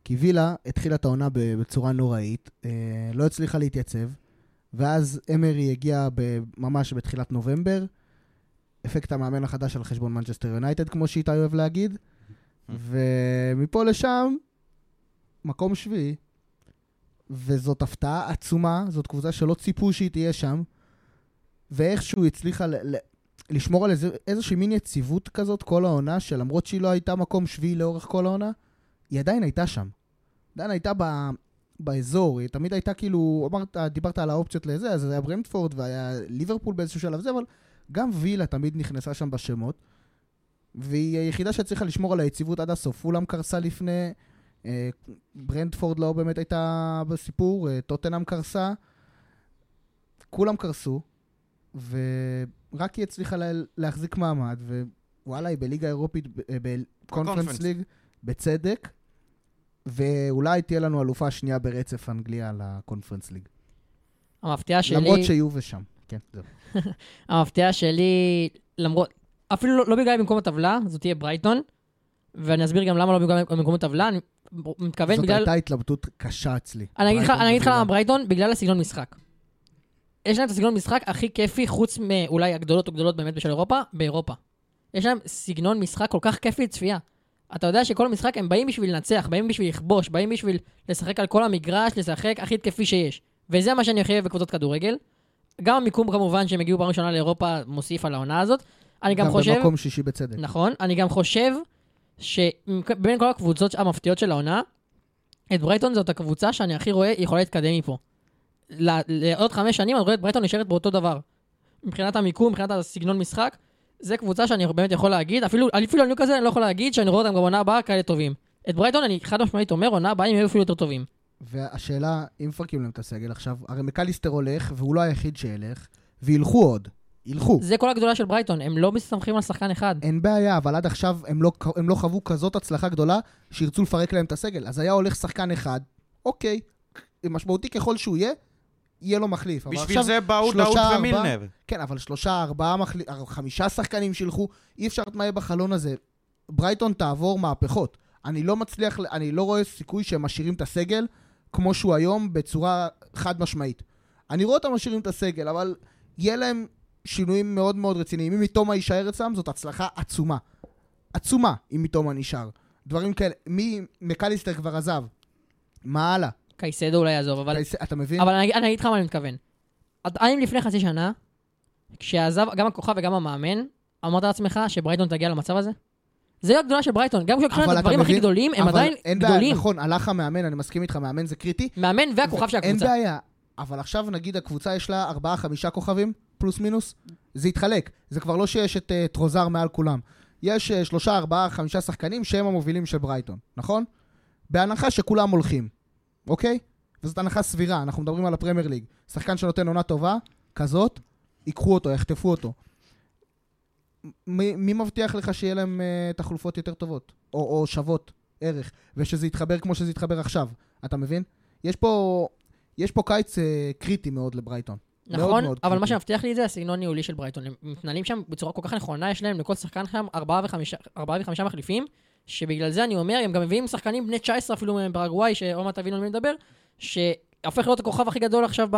כי וילה התחילה את העונה בצורה נוראית, אה, לא הצליחה להתייצב, ואז אמרי הגיע ממש בתחילת נובמבר, אפקט המאמן החדש על חשבון מנצ'סטר יונייטד, כמו שאיתי אוהב להגיד, ומפה לשם, מקום שביעי, וזאת הפתעה עצומה, זאת קבוצה שלא ציפו שהיא תהיה שם, ואיכשהו הצליחה ל- ל- לשמור על איזה, איזושהי מין יציבות כזאת כל העונה, שלמרות שהיא לא הייתה מקום שביעי לאורך כל העונה, היא עדיין הייתה שם. עדיין הייתה ב, באזור, היא תמיד הייתה כאילו, אמרת, דיברת על האופציות לזה, אז זה היה ברנדפורד והיה ליברפול באיזשהו שלב זה, אבל גם וילה תמיד נכנסה שם בשמות, והיא היחידה שהצליחה לשמור על היציבות עד הסוף. פולאם קרסה לפני, אה, ברנדפורד לא באמת הייתה בסיפור, אה, טוטנאם קרסה, כולם קרסו, ורק היא הצליחה לה, להחזיק מעמד, ווואלה, היא בליגה האירופית, אה, בקונפרנס בקונפרנס. ליג, בצדק, ואולי תהיה לנו אלופה שנייה ברצף אנגליה לקונפרנס ליג. המפתיעה שלי... למרות שיובה שם. כן, זהו. המפתיעה שלי, למרות, אפילו לא, לא בגלל במקום הטבלה, זאת תהיה ברייטון, ואני אסביר גם למה לא בגלל במקום הטבלה, אני מתכוון זאת בגלל... הייתה התלבטות קשה אצלי. אני אגיד לך-. למה ברייטון, בגלל הסגנון משחק. יש להם את הסגנון משחק הכי כיפי, חוץ מאולי הגדולות או גדולות באמת בשל אירופה, באירופה. יש להם סגנון משחק כל כך כיפי לצפייה. אתה יודע שכל משחק הם באים בשביל לנצח, באים בשביל לכבוש, באים בשביל לשחק על כל המגרש, לשחק הכי התקפי שיש. וזה מה שאני הכי אוהב בקבוצות כדורגל. גם המיקום כמובן שהם הגיעו פעם ראשונה לאירופה מוסיף על העונה הזאת. אני גם חושב... במקום שישי בצדק. נכון, אני גם חושב שבין כל הקבוצות המפתיעות של העונה, את ברייטון זאת הקבוצה שאני הכי רואה יכולה להתקדם מפה. לעוד חמש שנים אני רואה את ברייטון נשארת באותו דבר. מבחינת המיקום, מבחינת הסגנון משחק, זה קבוצה שאני באמת יכול להגיד, אפילו, אפילו על ניו כזה אני לא יכול להגיד שאני רואה אותם גם עונה הבאה כאלה טובים. את ברייטון אני חד משמעית אומר, עונה הבאה הם יהיו אפילו יותר טובים. והשאלה, אם מפרקים להם את הסגל עכשיו, הרי מקליסטר הולך, והוא לא היחיד שילך, וילכו עוד. ילכו. זה כל הגדולה של ברייטון, הם לא מסתמכים על שחקן אחד. אין בעיה, אבל עד עכשיו הם לא, הם לא חוו כזאת הצלחה גדולה שירצו לפרק להם את הסגל. אז היה הולך שחקן אחד, אוקיי, משמעותי ככל שהוא יהיה, יהיה לו מחליף. בשביל זה באו דאוד ארבעה- ומילנר. כן, אבל שלושה, ארבעה, מחל... חמישה שחקנים שילכו, אי אפשר לדעת מה יהיה בחלון הזה. ברייטון תעבור מהפכות. אני לא מצליח, אני לא רואה סיכוי שהם משאירים את הסגל כמו שהוא היום בצורה חד משמעית. אני רואה אותם משאירים את הסגל, אבל יהיה להם שינויים מאוד מאוד רציניים. אם מתומה יישאר אצלם, זאת הצלחה עצומה. עצומה, אם מתומה נשאר. דברים כאלה. מי, מקליסטר כבר עזב. מה הלאה? קייסדו אולי יעזוב, אבל... קייס- אתה מבין? אבל אני, אני אגיד לך מה אני מתכוון. עדיין לפני חצי שנה, כשעזב גם הכוכב וגם המאמן, אמרת לעצמך שברייטון תגיע למצב הזה? זה הגדולה של ברייטון, גם כשלוקחים את הדברים הכי גדולים, הם עדיין אין בעיה, גדולים. נכון, הלך המאמן, אני מסכים איתך, מאמן זה קריטי. מאמן והכוכב של אין הקבוצה. בעיה, אבל עכשיו נגיד הקבוצה יש לה ארבעה, חמישה כוכבים, פלוס מינוס, זה יתחלק. זה כבר לא שיש את אה, טרוסארד מעל כולם. יש uh, שלושה, ארבעה, חמישה שחקנים שהם המובילים של ברייטון, נכון? בהנחה שכולם הולכים, אוקיי? וזאת הנחה סבירה, אנחנו מדברים על הפרמייר ליג. שחקן שנותן עונה טובה, כזאת, ייקחו אותו, יחטפו אותו. מי, מי מבטיח לך שיהיה להם uh, תחלופות יותר טובות? או, או שוות ערך, ושזה יתחבר כמו שזה יתחבר עכשיו, אתה מבין? יש פה, יש פה קיץ uh, קריטי מאוד לברייטון. מאוד נכון, מאוד אבל מה קריטי. שמבטיח לי את זה הסגנון ניהולי של ברייטון. הם מתנהלים שם בצורה כל כך נכונה, יש להם לכל שחקן שם ארבעה וחמישה, ארבעה וחמישה מחליפים, שבגלל זה אני אומר, הם גם מביאים שחקנים בני 19 אפילו מפרגוואי, שעוד מעט תבינו על מי מדבר, שהופך להיות הכוכב הכי גדול עכשיו, ב...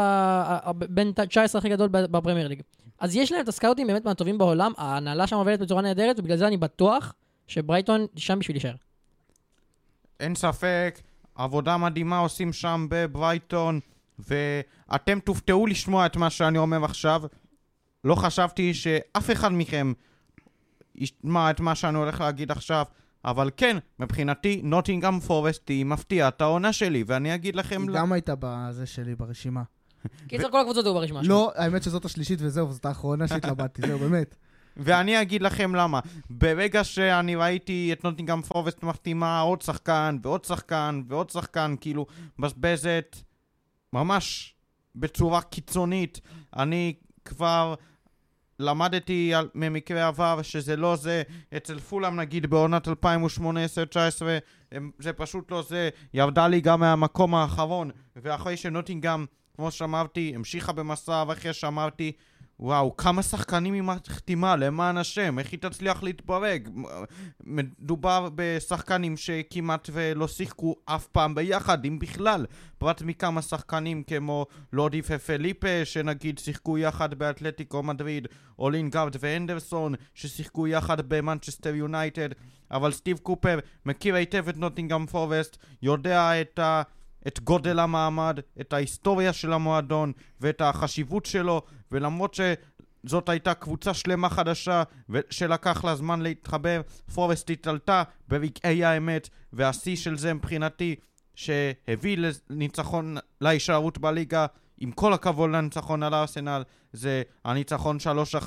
בין 19 הכי גדול בפרמייר ליג. אז יש להם את הסקאוטים באמת מהטובים בעולם, ההנהלה שם עובדת בצורה נהדרת, ובגלל זה אני בטוח שברייטון שם בשביל להישאר. אין ספק, עבודה מדהימה עושים שם בברייטון, ואתם תופתעו לשמוע את מה שאני אומר עכשיו. לא חשבתי שאף אחד מכם ישמע את מה שאני הולך להגיד עכשיו, אבל כן, מבחינתי, נוטינגאם פורסט היא מפתיעת העונה שלי, ואני אגיד לכם... היא גם הייתה בזה שלי ברשימה. קיצר, כל הקבוצות היו ברשימה שלך. לא, האמת שזאת השלישית וזהו, זאת האחרונה שהתלבטתי, זהו, באמת. ואני אגיד לכם למה. ברגע שאני ראיתי את נוטינגאם פורסט מחתימה עוד שחקן ועוד שחקן ועוד שחקן, כאילו, מבזבזת ממש בצורה קיצונית. אני כבר למדתי על, ממקרה עבר שזה לא זה. אצל פולאם נגיד בעונת 2018-2019, הם- זה פשוט לא זה. ירדה לי גם מהמקום האחרון, ואחרי שנוטינגאם, כמו שאמרתי, המשיכה במסע, ואחרי שאמרתי, וואו, כמה שחקנים היא מחתימה, למען השם, איך היא תצליח להתברג? מ- מדובר בשחקנים שכמעט ולא שיחקו אף פעם ביחד, אם בכלל. פרט מכמה שחקנים כמו לודי ופליפה, שנגיד שיחקו יחד באתלטיקו מדריד, או לינגארד ואנדרסון, ששיחקו יחד במנצ'סטר יונייטד, אבל סטיב קופר מכיר היטב את נוטינגאם פורסט, יודע את ה... את גודל המעמד, את ההיסטוריה של המועדון ואת החשיבות שלו, ולמרות שזאת הייתה קבוצה שלמה חדשה שלקח לה זמן להתחבר, פורסט התעלתה ברגעי האמת, והשיא של זה מבחינתי שהביא לניצחון להישארות בליגה, עם כל הכבוד לניצחון על ארסנל, זה הניצחון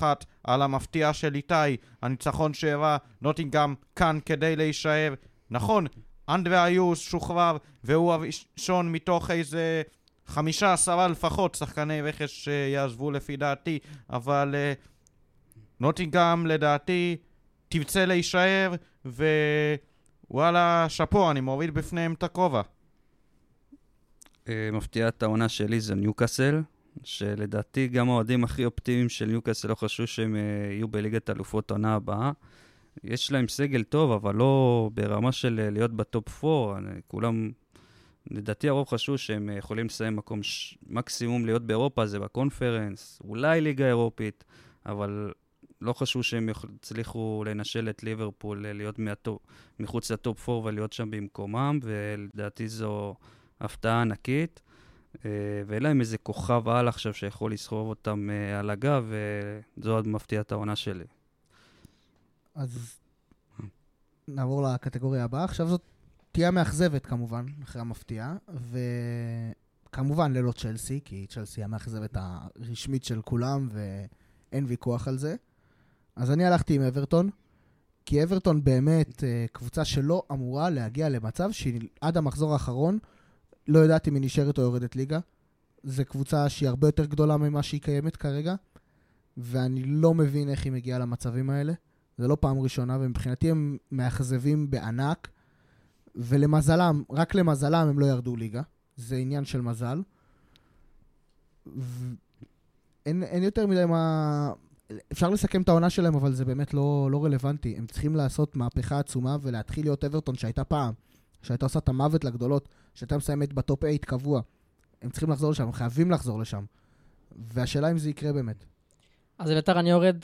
3-1 על המפתיע של איתי, הניצחון שהראה נוטינגאם כאן כדי להישאר. נכון, אנדרה איוס שוחרר, והוא הראשון מתוך איזה חמישה עשרה לפחות שחקני רכש שיעזבו לפי דעתי, אבל uh, נוטינגאם לדעתי תרצה להישאר, ווואלה, שאפו, אני מוריד בפניהם את הכובע. אה, מפתיעת העונה שלי זה ניוקאסל, שלדעתי גם האוהדים הכי אופטימיים של ניוקאסל לא חשבו שהם אה, יהיו בליגת אלופות עונה הבאה. יש להם סגל טוב, אבל לא ברמה של אה, להיות בטופ 4. כולם, לדעתי הרוב חשבו שהם אה, יכולים לסיים מקום, ש... מקסימום להיות באירופה, זה בקונפרנס, אולי ליגה אירופית, אבל לא חשבו שהם יצליחו לנשל את ליברפול, אה, להיות מהטופ, מחוץ לטופ 4 ולהיות שם במקומם, ולדעתי זו הפתעה ענקית. ואין להם איזה כוכב על עכשיו שיכול לסחוב אותם על הגב, וזו עוד מפתיעת העונה שלי. אז נעבור לקטגוריה הבאה. עכשיו זאת תהיה המאכזבת כמובן, אחרי המפתיעה, וכמובן ללא צ'לסי, כי צ'לסי המאכזבת הרשמית של כולם, ואין ויכוח על זה. אז אני הלכתי עם אברטון, כי אברטון באמת אה, קבוצה שלא אמורה להגיע למצב שהיא עד המחזור האחרון לא יודעת אם היא נשארת או יורדת ליגה. זו קבוצה שהיא הרבה יותר גדולה ממה שהיא קיימת כרגע, ואני לא מבין איך היא מגיעה למצבים האלה. זה לא פעם ראשונה, ומבחינתי הם מאכזבים בענק, ולמזלם, רק למזלם הם לא ירדו ליגה. זה עניין של מזל. ו... אין, אין יותר מדי מה... אפשר לסכם את העונה שלהם, אבל זה באמת לא, לא רלוונטי. הם צריכים לעשות מהפכה עצומה ולהתחיל להיות אברטון שהייתה פעם, שהייתה עושה את המוות לגדולות, שהייתה מסיימת בטופ 8 קבוע. הם צריכים לחזור לשם, הם חייבים לחזור לשם. והשאלה אם זה יקרה באמת. אז אביתר אני יורד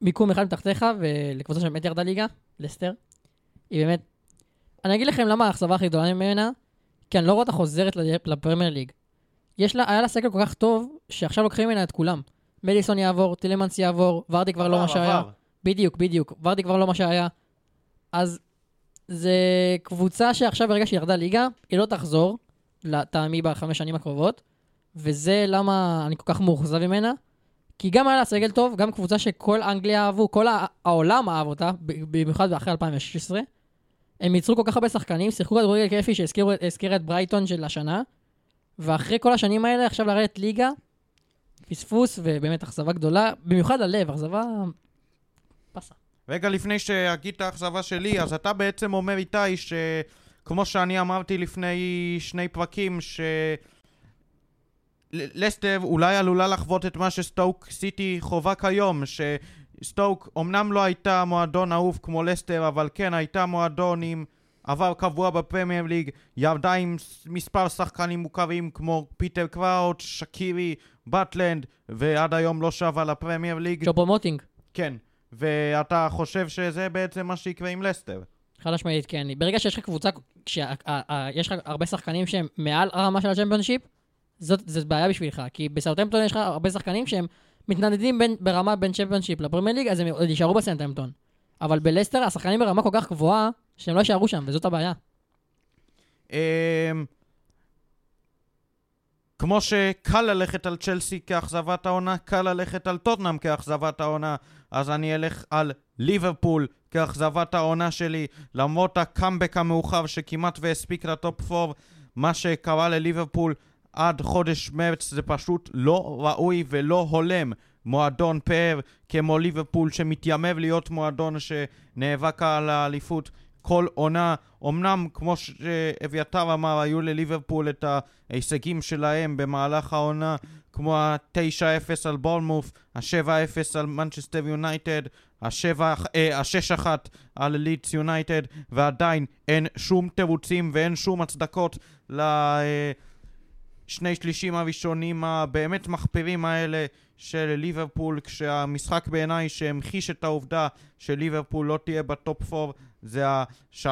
מיקום אחד מתחתיך, ולקבוצה שבאמת ירדה ליגה, לסטר. היא באמת... אני אגיד לכם למה האכזבה הכי גדולה ממנה, כי אני לא רואה אותה חוזרת לפרמייר ליג. יש לה, היה לה סגל כל כך טוב, שעכשיו לוקחים ממנה את כולם. מדיסון יעבור, טילמנס יעבור, ורדי כבר לא מה שהיה. בדיוק, בדיוק. ורדי כבר לא מה שהיה. אז זה קבוצה שעכשיו ברגע שהיא ירדה ליגה, היא לא תחזור, לטעמי בחמש שנים הקרובות, וזה למה אני כל כך מאוכזב ממנה. כי גם היה לה סגל טוב, גם קבוצה שכל אנגליה אהבו, כל העולם אהב אותה, במיוחד אחרי 2016. הם ייצרו כל כך הרבה שחקנים, שיחקו כדורגל כיפי שהזכירה את ברייטון של השנה, ואחרי כל השנים האלה, עכשיו לרדת ליגה, פספוס ובאמת אכזבה גדולה, במיוחד ללב, אכזבה... פסה. רגע לפני שאגיד את האכזבה שלי, אז אתה בעצם אומר איתי שכמו שאני אמרתי לפני שני פרקים, ש... לסטר אולי עלולה לחוות את מה שסטוק סיטי חווה כיום, שסטוק אמנם לא הייתה מועדון אהוב כמו לסטר, אבל כן הייתה מועדון עם עבר קבוע בפרמייר ליג, ירדה עם מספר שחקנים מוכרים כמו פיטר קראוץ', שקירי, באטלנד, ועד היום לא שבה לפרמייר ליג. צ'ופו מוטינג, כן, ואתה חושב שזה בעצם מה שיקרה עם לסטר. חד משמעית, כן. ברגע שיש לך קבוצה, כשיש לך הרבה שחקנים שהם מעל הרמה של הצ'מפיונשיפ, זאת, זאת בעיה בשבילך. כי בסאוטהמפטון יש לך הרבה שחקנים שהם מתנדנדים בין, ברמה בין צ'מפיונשיפ לפרמייר ליג, אז הם עוד יישארו בסאוטהמפטון. אבל בלסטר השחקנים ברמה כל כך גבוהה, שהם לא יישארו שם, וזאת הבעיה. אמ, כמו שקל ללכת על צ'לסי כאכזבת העונה, קל ללכת על טוטנאם כאכזבת העונה, אז אני אלך על ליברפול כאכזבת העונה שלי, למרות הקאמבק המאוחר שכמעט והספיק לטופ 4, מה שקרה לליברפול עד חודש מרץ זה פשוט לא ראוי ולא הולם. מועדון פאר כמו ליברפול שמתיימר להיות מועדון שנאבק על האליפות כל עונה. אמנם, כמו שאביתר אמר, היו לליברפול את ההישגים שלהם במהלך העונה, כמו ה-9-0 על בורנמוף, ה-7-0 על מנצ'סטר יונייטד, ה-6-1 על לידס יונייטד, ועדיין אין שום תירוצים ואין שום הצדקות לשני שלישים הראשונים הבאמת מחפירים האלה של ליברפול, כשהמשחק בעיניי שהמחיש את העובדה שליברפול לא תהיה בטופ 4 זה ה-3-0,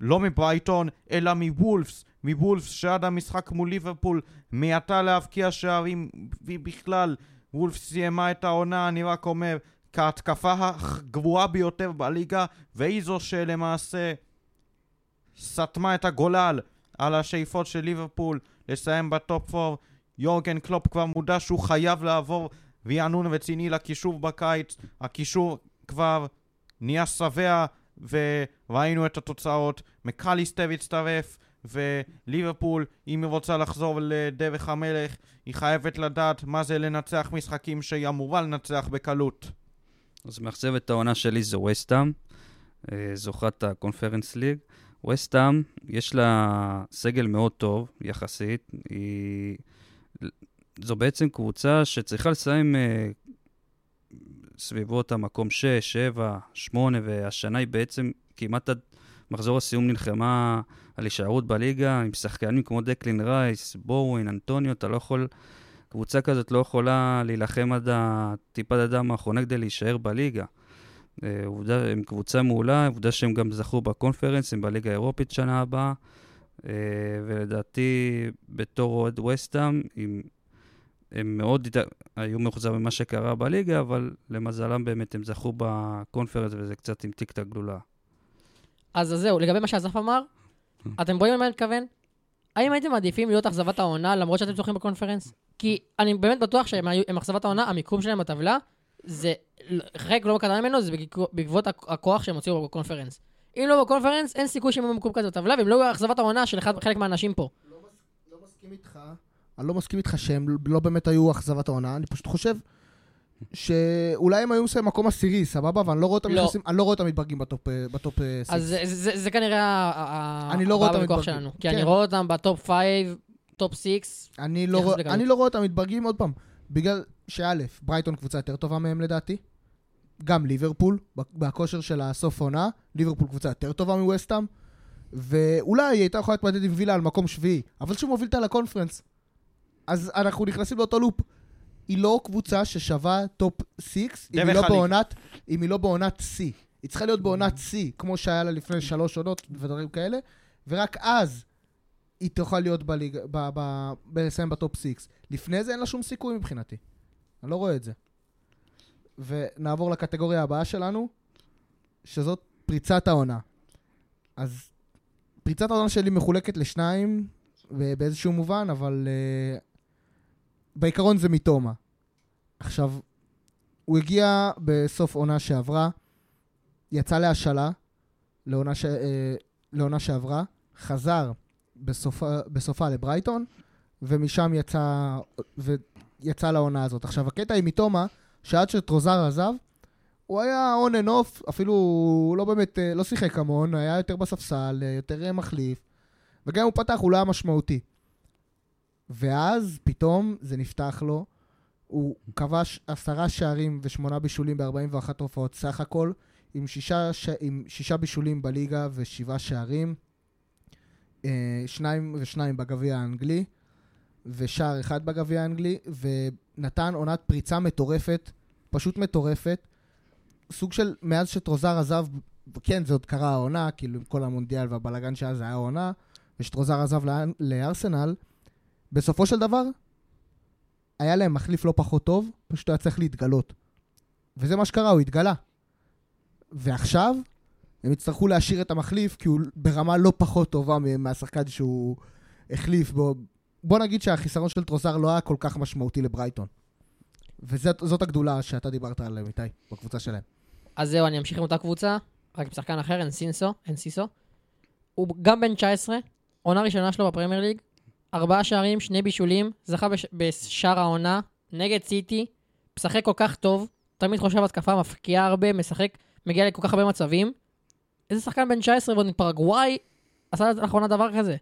לא מברייטון, אלא מוולפס, מוולפס שעד המשחק מול ליברפול מיעטה להבקיע שערים בכלל. וולפס סיימה את העונה, אני רק אומר, כהתקפה הגרועה ביותר בליגה, והיא זו שלמעשה סתמה את הגולל על השאיפות של ליברפול לסיים בטופ 4. יורגן קלופ כבר מודע שהוא חייב לעבור רענון רציני לקישור בקיץ. הקישור כבר נהיה שבע וראינו את התוצאות. מקליסטר הצטרף וליברפול, אם היא רוצה לחזור לדרך המלך, היא חייבת לדעת מה זה לנצח משחקים שהיא אמורה לנצח בקלות. אז מאכזבת העונה שלי זו וסטאם, זוכת הקונפרנס ליג. וסטאם, יש לה סגל מאוד טוב יחסית. היא... זו בעצם קבוצה שצריכה לסיים אה, סביבות המקום 6, 7, 8, והשנה היא בעצם כמעט עד מחזור הסיום נלחמה על הישארות בליגה, עם שחקנים כמו דקלין רייס, בורווין, אנטוניו, אתה לא יכול... קבוצה כזאת לא יכולה להילחם עד הטיפת הדם האחרונה כדי להישאר בליגה. אה, עובדה, הם קבוצה מעולה, עובדה שהם גם זכו בקונפרנס, הם בליגה האירופית שנה הבאה, אה, ולדעתי בתור אוהד וסטאם, הם, הם מאוד היו מאוכזבים ממה שקרה בליגה, אבל למזלם באמת הם זכו בקונפרנס וזה קצת המתיק את הגלולה. אז זהו, לגבי מה שאסף אמר, אתם רואים למה אני מתכוון? האם הייתם מעדיפים להיות אכזבת העונה למרות שאתם זוכים בקונפרנס? כי אני באמת בטוח שהם אכזבת העונה, המיקום שלהם בטבלה, זה חלק לא קטן ממנו, זה בעקבות הכ- הכוח שהם הוציאו בקונפרנס. אם לא בקונפרנס, אין סיכוי שהם יהיו במקום כזה בטבלה, והם לא אכזבת העונה של אחד- חלק מהאנשים פה. לא מסכים איתך. אני לא מסכים איתך שהם לא באמת היו אכזבת העונה, אני פשוט חושב שאולי הם היו מסיים מקום עשירי, סבבה? ואני לא רואה אותם לא. נכנסים, אני לא רואה אותם מתברגים בטופ אה, בטופ אה, אז סיקס. זה- כנראה לא בוויכוח מתברגים. שלנו. כי כן. אני רואה אותם בטופ 5, טופ 6. אני לא יחסית רואה- בקלות. אני לא רואה אותם מתברגים עוד פעם, בגלל שא', ברייטון קבוצה יותר טובה מהם לדעתי. גם ליברפול, בכושר של הסוף עונה, ליברפול קבוצה יותר טובה מווסטהאם, ואולי היא הייתה יכולה להתמודד עם וילה על מקום שביעי, אבל שהוא מוביל אותה לקונפרנס. אז אנחנו נכנסים לאותו לופ. היא לא קבוצה ששווה טופ 6, אם היא לא. בעונת, אם היא לא בעונת שיא. היא צריכה להיות בעונת שיא, כמו שהיה לה לפני שלוש עונות ודברים כאלה, ורק אז היא תוכל להיות בליגה, בלסיים בטופ 6. לפני זה אין לה שום סיכוי מבחינתי. אני לא רואה את זה. ונעבור לקטגוריה הבאה שלנו, שזאת פריצת העונה. אז פריצת העונה שלי מחולקת לשניים, באיזשהו מובן, אבל uh, בעיקרון זה מתומה. עכשיו, הוא הגיע בסוף עונה שעברה, יצא להשאלה לעונה, ש... uh, לעונה שעברה, חזר בסופה, בסופה לברייטון, ומשם יצא, ויצא לעונה הזאת. עכשיו, הקטע עם מתומה, שעד שטרוזר עזב, הוא היה on and off, אפילו לא באמת, אה, לא שיחק המון, היה יותר בספסל, אה, יותר אה, מחליף, וגם אם הוא פתח, הוא לא היה משמעותי. ואז פתאום זה נפתח לו, הוא כבש עשרה שערים ושמונה בישולים ב-41 הופעות סך הכל, עם שישה, ש... עם שישה בישולים בליגה ושבעה שערים, שניים ושניים בגביע האנגלי, ושער אחד בגביע האנגלי, ונתן עונת פריצה מטורפת, פשוט מטורפת. סוג של, מאז שטרוזר עזב, כן, זה עוד קרה העונה, כאילו עם כל המונדיאל והבלאגן שהיה, זה היה העונה, ושטרוזר עזב לאר- לארסנל, בסופו של דבר, היה להם מחליף לא פחות טוב, פשוט היה צריך להתגלות. וזה מה שקרה, הוא התגלה. ועכשיו, הם יצטרכו להשאיר את המחליף, כי הוא ברמה לא פחות טובה מהשחקן שהוא החליף בו. בוא נגיד שהחיסרון של טרוזר לא היה כל כך משמעותי לברייטון. וזאת הגדולה שאתה דיברת עליהם, איתי, בקבוצה שלהם. אז זהו, אני אמשיך עם אותה קבוצה, רק עם שחקן אחר, אנסינסו, אנסיסו. הוא גם בן 19, עונה ראשונה שלו בפרמייר ליג, ארבעה שערים, שני בישולים, זכה בש... בשער העונה, נגד סיטי, משחק כל כך טוב, תמיד חושב התקפה, מפקיע הרבה, משחק, מגיע לכל כך הרבה מצבים. איזה שחקן בן 19 ועוד מפרגוואי עשה לאחרונה דבר כזה.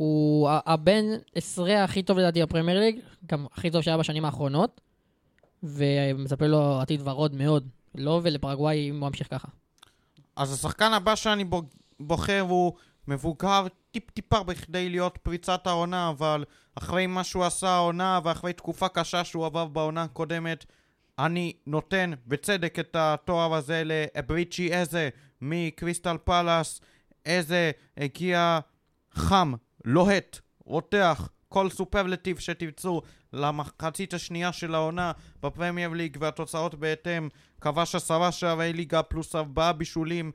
הוא הבן עשרה הכי טוב לדעתי בפרמייר ליג, גם הכי טוב שהיה בשנים האחרונות, ומצפה לו עתיד ורוד מאוד. לא ולפרגוואי אם הוא ממשיך ככה. אז השחקן הבא שאני בו- בוחר הוא מבוגר טיפ-טיפה בכדי להיות פריצת העונה, אבל אחרי מה שהוא עשה העונה ואחרי תקופה קשה שהוא עבר בעונה הקודמת, אני נותן בצדק את התואר הזה לאבריצ'י איזה מקריסטל פלאס. איזה הגיע חם, לוהט, רותח, כל סופרלטיב שתרצו למחצית השנייה של העונה בפרמייר ליג והתוצאות בהתאם. כבש עשרה שערי ליגה פלוס ארבעה בישולים.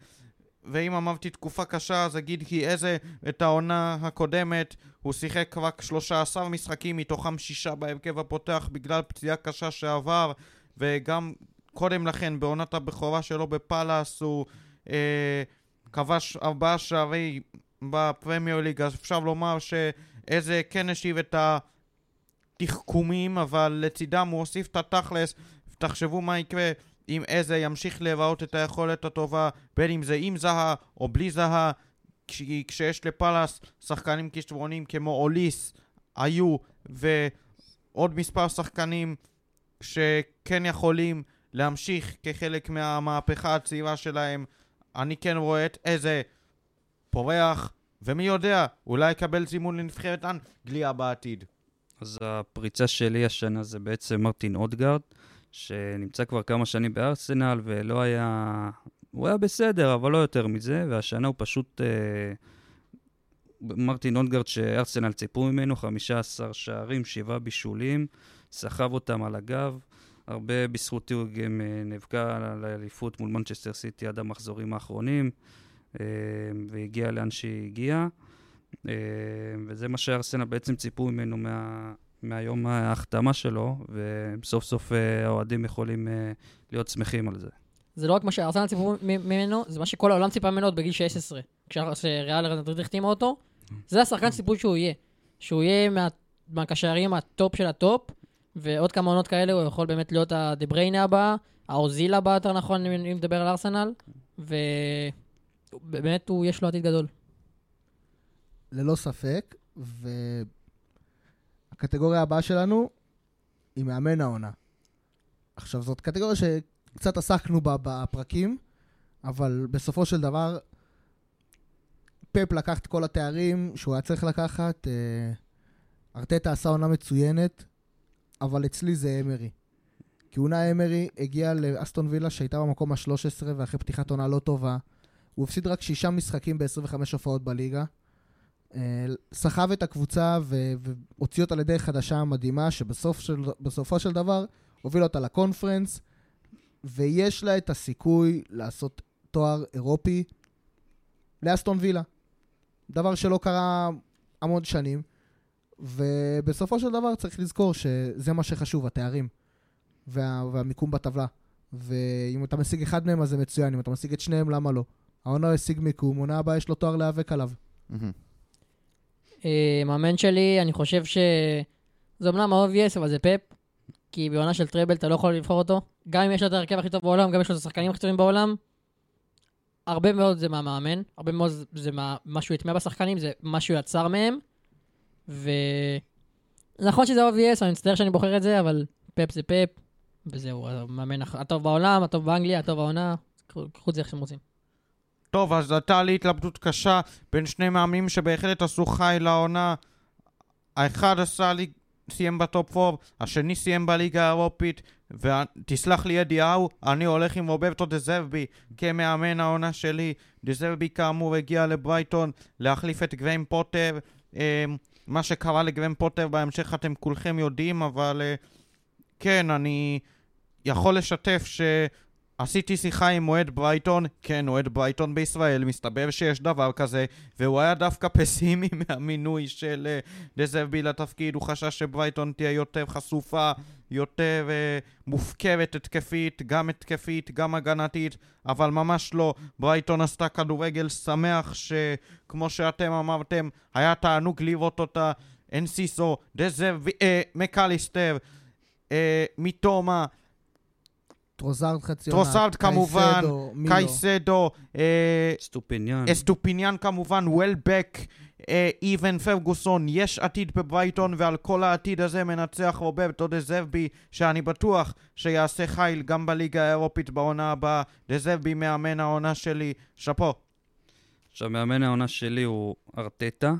ואם אמרתי תקופה קשה אז אגיד כי איזה? את העונה הקודמת. הוא שיחק רק 13 משחקים מתוכם שישה בהרכב הפותח בגלל פציעה קשה שעבר. וגם קודם לכן בעונת הבכורה שלו בפאלאס הוא אה, כבש ארבעה שערי בפרמייר ליג אז אפשר לומר שאיזה כן השיב את התחכומים אבל לצידם הוא הוסיף את התכלס. תחשבו מה יקרה אם איזה ימשיך להיראות את היכולת הטובה, בין אם זה עם זהה או בלי זהה, כש, כשיש לפאלאס שחקנים כישרונים כמו אוליס, היו, ועוד מספר שחקנים שכן יכולים להמשיך כחלק מהמהפכה הצעירה שלהם, אני כן רואה את איזה פורח, ומי יודע, אולי יקבל זימון לנבחרת אנגליה בעתיד. אז הפריצה שלי השנה זה בעצם מרטין אודגרד, שנמצא כבר כמה שנים בארסנל ולא היה... הוא היה בסדר, אבל לא יותר מזה, והשנה הוא פשוט... אה, מרטין אודגרד שארסנל ציפו ממנו, 15 שערים, 7 בישולים, סחב אותם על הגב. הרבה בזכותי הוא גם אה, נאבקה על האליפות מול מנצ'סטר סיטי עד המחזורים האחרונים, והגיע לאן שהיא הגיעה. אה, וזה מה שארסנל בעצם ציפו ממנו מה, מהיום ההחתמה שלו, וסוף סוף אה, האוהדים יכולים אה, להיות שמחים על זה. זה לא רק מה שארסנל ציפו ממנו, זה מה שכל העולם ציפה ממנו עוד בגיל 16. כשריאל מדריד החתימה אותו, זה השחקן שציפו שהוא יהיה. שהוא יהיה מה- מהקשרים הטופ של הטופ, ועוד כמה עונות כאלה הוא יכול באמת להיות הדה בריינה הבא, האוזיל הבא יותר נכון, אם נדבר על ארסנל, ובאמת הוא, יש לו עתיד גדול. ללא ספק, והקטגוריה הבאה שלנו היא מאמן העונה. עכשיו, זאת קטגוריה שקצת עסקנו בה בפרקים, אבל בסופו של דבר, פפ לקח את כל התארים שהוא היה צריך לקחת, אה, ארטטה עשה עונה מצוינת, אבל אצלי זה אמרי. כי אונה אמרי הגיע לאסטון וילה שהייתה במקום ה-13 ואחרי פתיחת עונה לא טובה. הוא הפסיד רק שישה משחקים ב-25 הופעות בליגה. אה, סחב את הקבוצה והוציא אותה לדרך חדשה מדהימה, שבסופו של, של דבר הוביל אותה לקונפרנס, ויש לה את הסיכוי לעשות תואר אירופי לאסטון וילה. דבר שלא קרה המון שנים, ובסופו של דבר צריך לזכור שזה מה שחשוב, התארים וה, והמיקום בטבלה. ואם אתה משיג אחד מהם אז זה מצוין, אם אתה משיג את שניהם למה לא? העונה השיג מיקום, עונה הבאה יש לו תואר להיאבק עליו. אה, מאמן שלי, אני חושב ש... זה אמנם ה-obvious, אבל זה פאפ. כי בעונה של טראבל אתה לא יכול לבחור אותו. גם אם יש לו את ההרכב הכי טוב בעולם, גם אם יש לו את השחקנים הכי טובים בעולם. הרבה מאוד זה מהמאמן, הרבה מאוד זה מה, מה שהוא הטמיע בשחקנים, זה מה שהוא יצר מהם. ו... נכון שזה obvious, אני מצטער שאני בוחר את זה, אבל פפ זה פפ, וזהו, המאמן הטוב בעולם, הטוב באנגליה, הטוב בעונה, קחו קחו את זה איך שאתם רוצים. טוב, אז הייתה לי התלבטות קשה בין שני מאמנים שבהחלט עשו חיל העונה. האחד עשה לי, סיים בטופ 4, השני סיים בליגה האירופית, ותסלח לי אדי האו, אני הולך עם רוברטו דזרבי כמאמן העונה שלי. דזרבי כאמור הגיע לברייטון להחליף את גריים פוטר. אה, מה שקרה לגריים פוטר בהמשך אתם כולכם יודעים, אבל אה, כן, אני יכול לשתף ש... עשיתי שיחה עם אוהד ברייטון, כן, אוהד ברייטון בישראל, מסתבר שיש דבר כזה, והוא היה דווקא פסימי מהמינוי של אה, דזרבי לתפקיד, הוא חשש שברייטון תהיה יותר חשופה, יותר uh, מופקרת התקפית, גם התקפית, גם הגנתית, אבל ממש לא. ברייטון עשתה כדורגל שמח, שכמו שאתם אמרתם, היה תענוג לראות אותה. אנסיסו, דזרבי, אה, מקליסטר, אה, מיטומה, טרוסארד חצי עונה. טרוסארד כמובן, קייסדו. קייסדו, אה, סטופיניאן. אסטופיניאן כמובן, וולבק, אה, איבן פרגוסון, יש עתיד בברייטון, ועל כל העתיד הזה מנצח רוברטו דזרבי, שאני בטוח שיעשה חיל גם בליגה האירופית בעונה הבאה. דזרבי מאמן העונה שלי, שאפו. עכשיו, מאמן העונה שלי הוא ארטטה,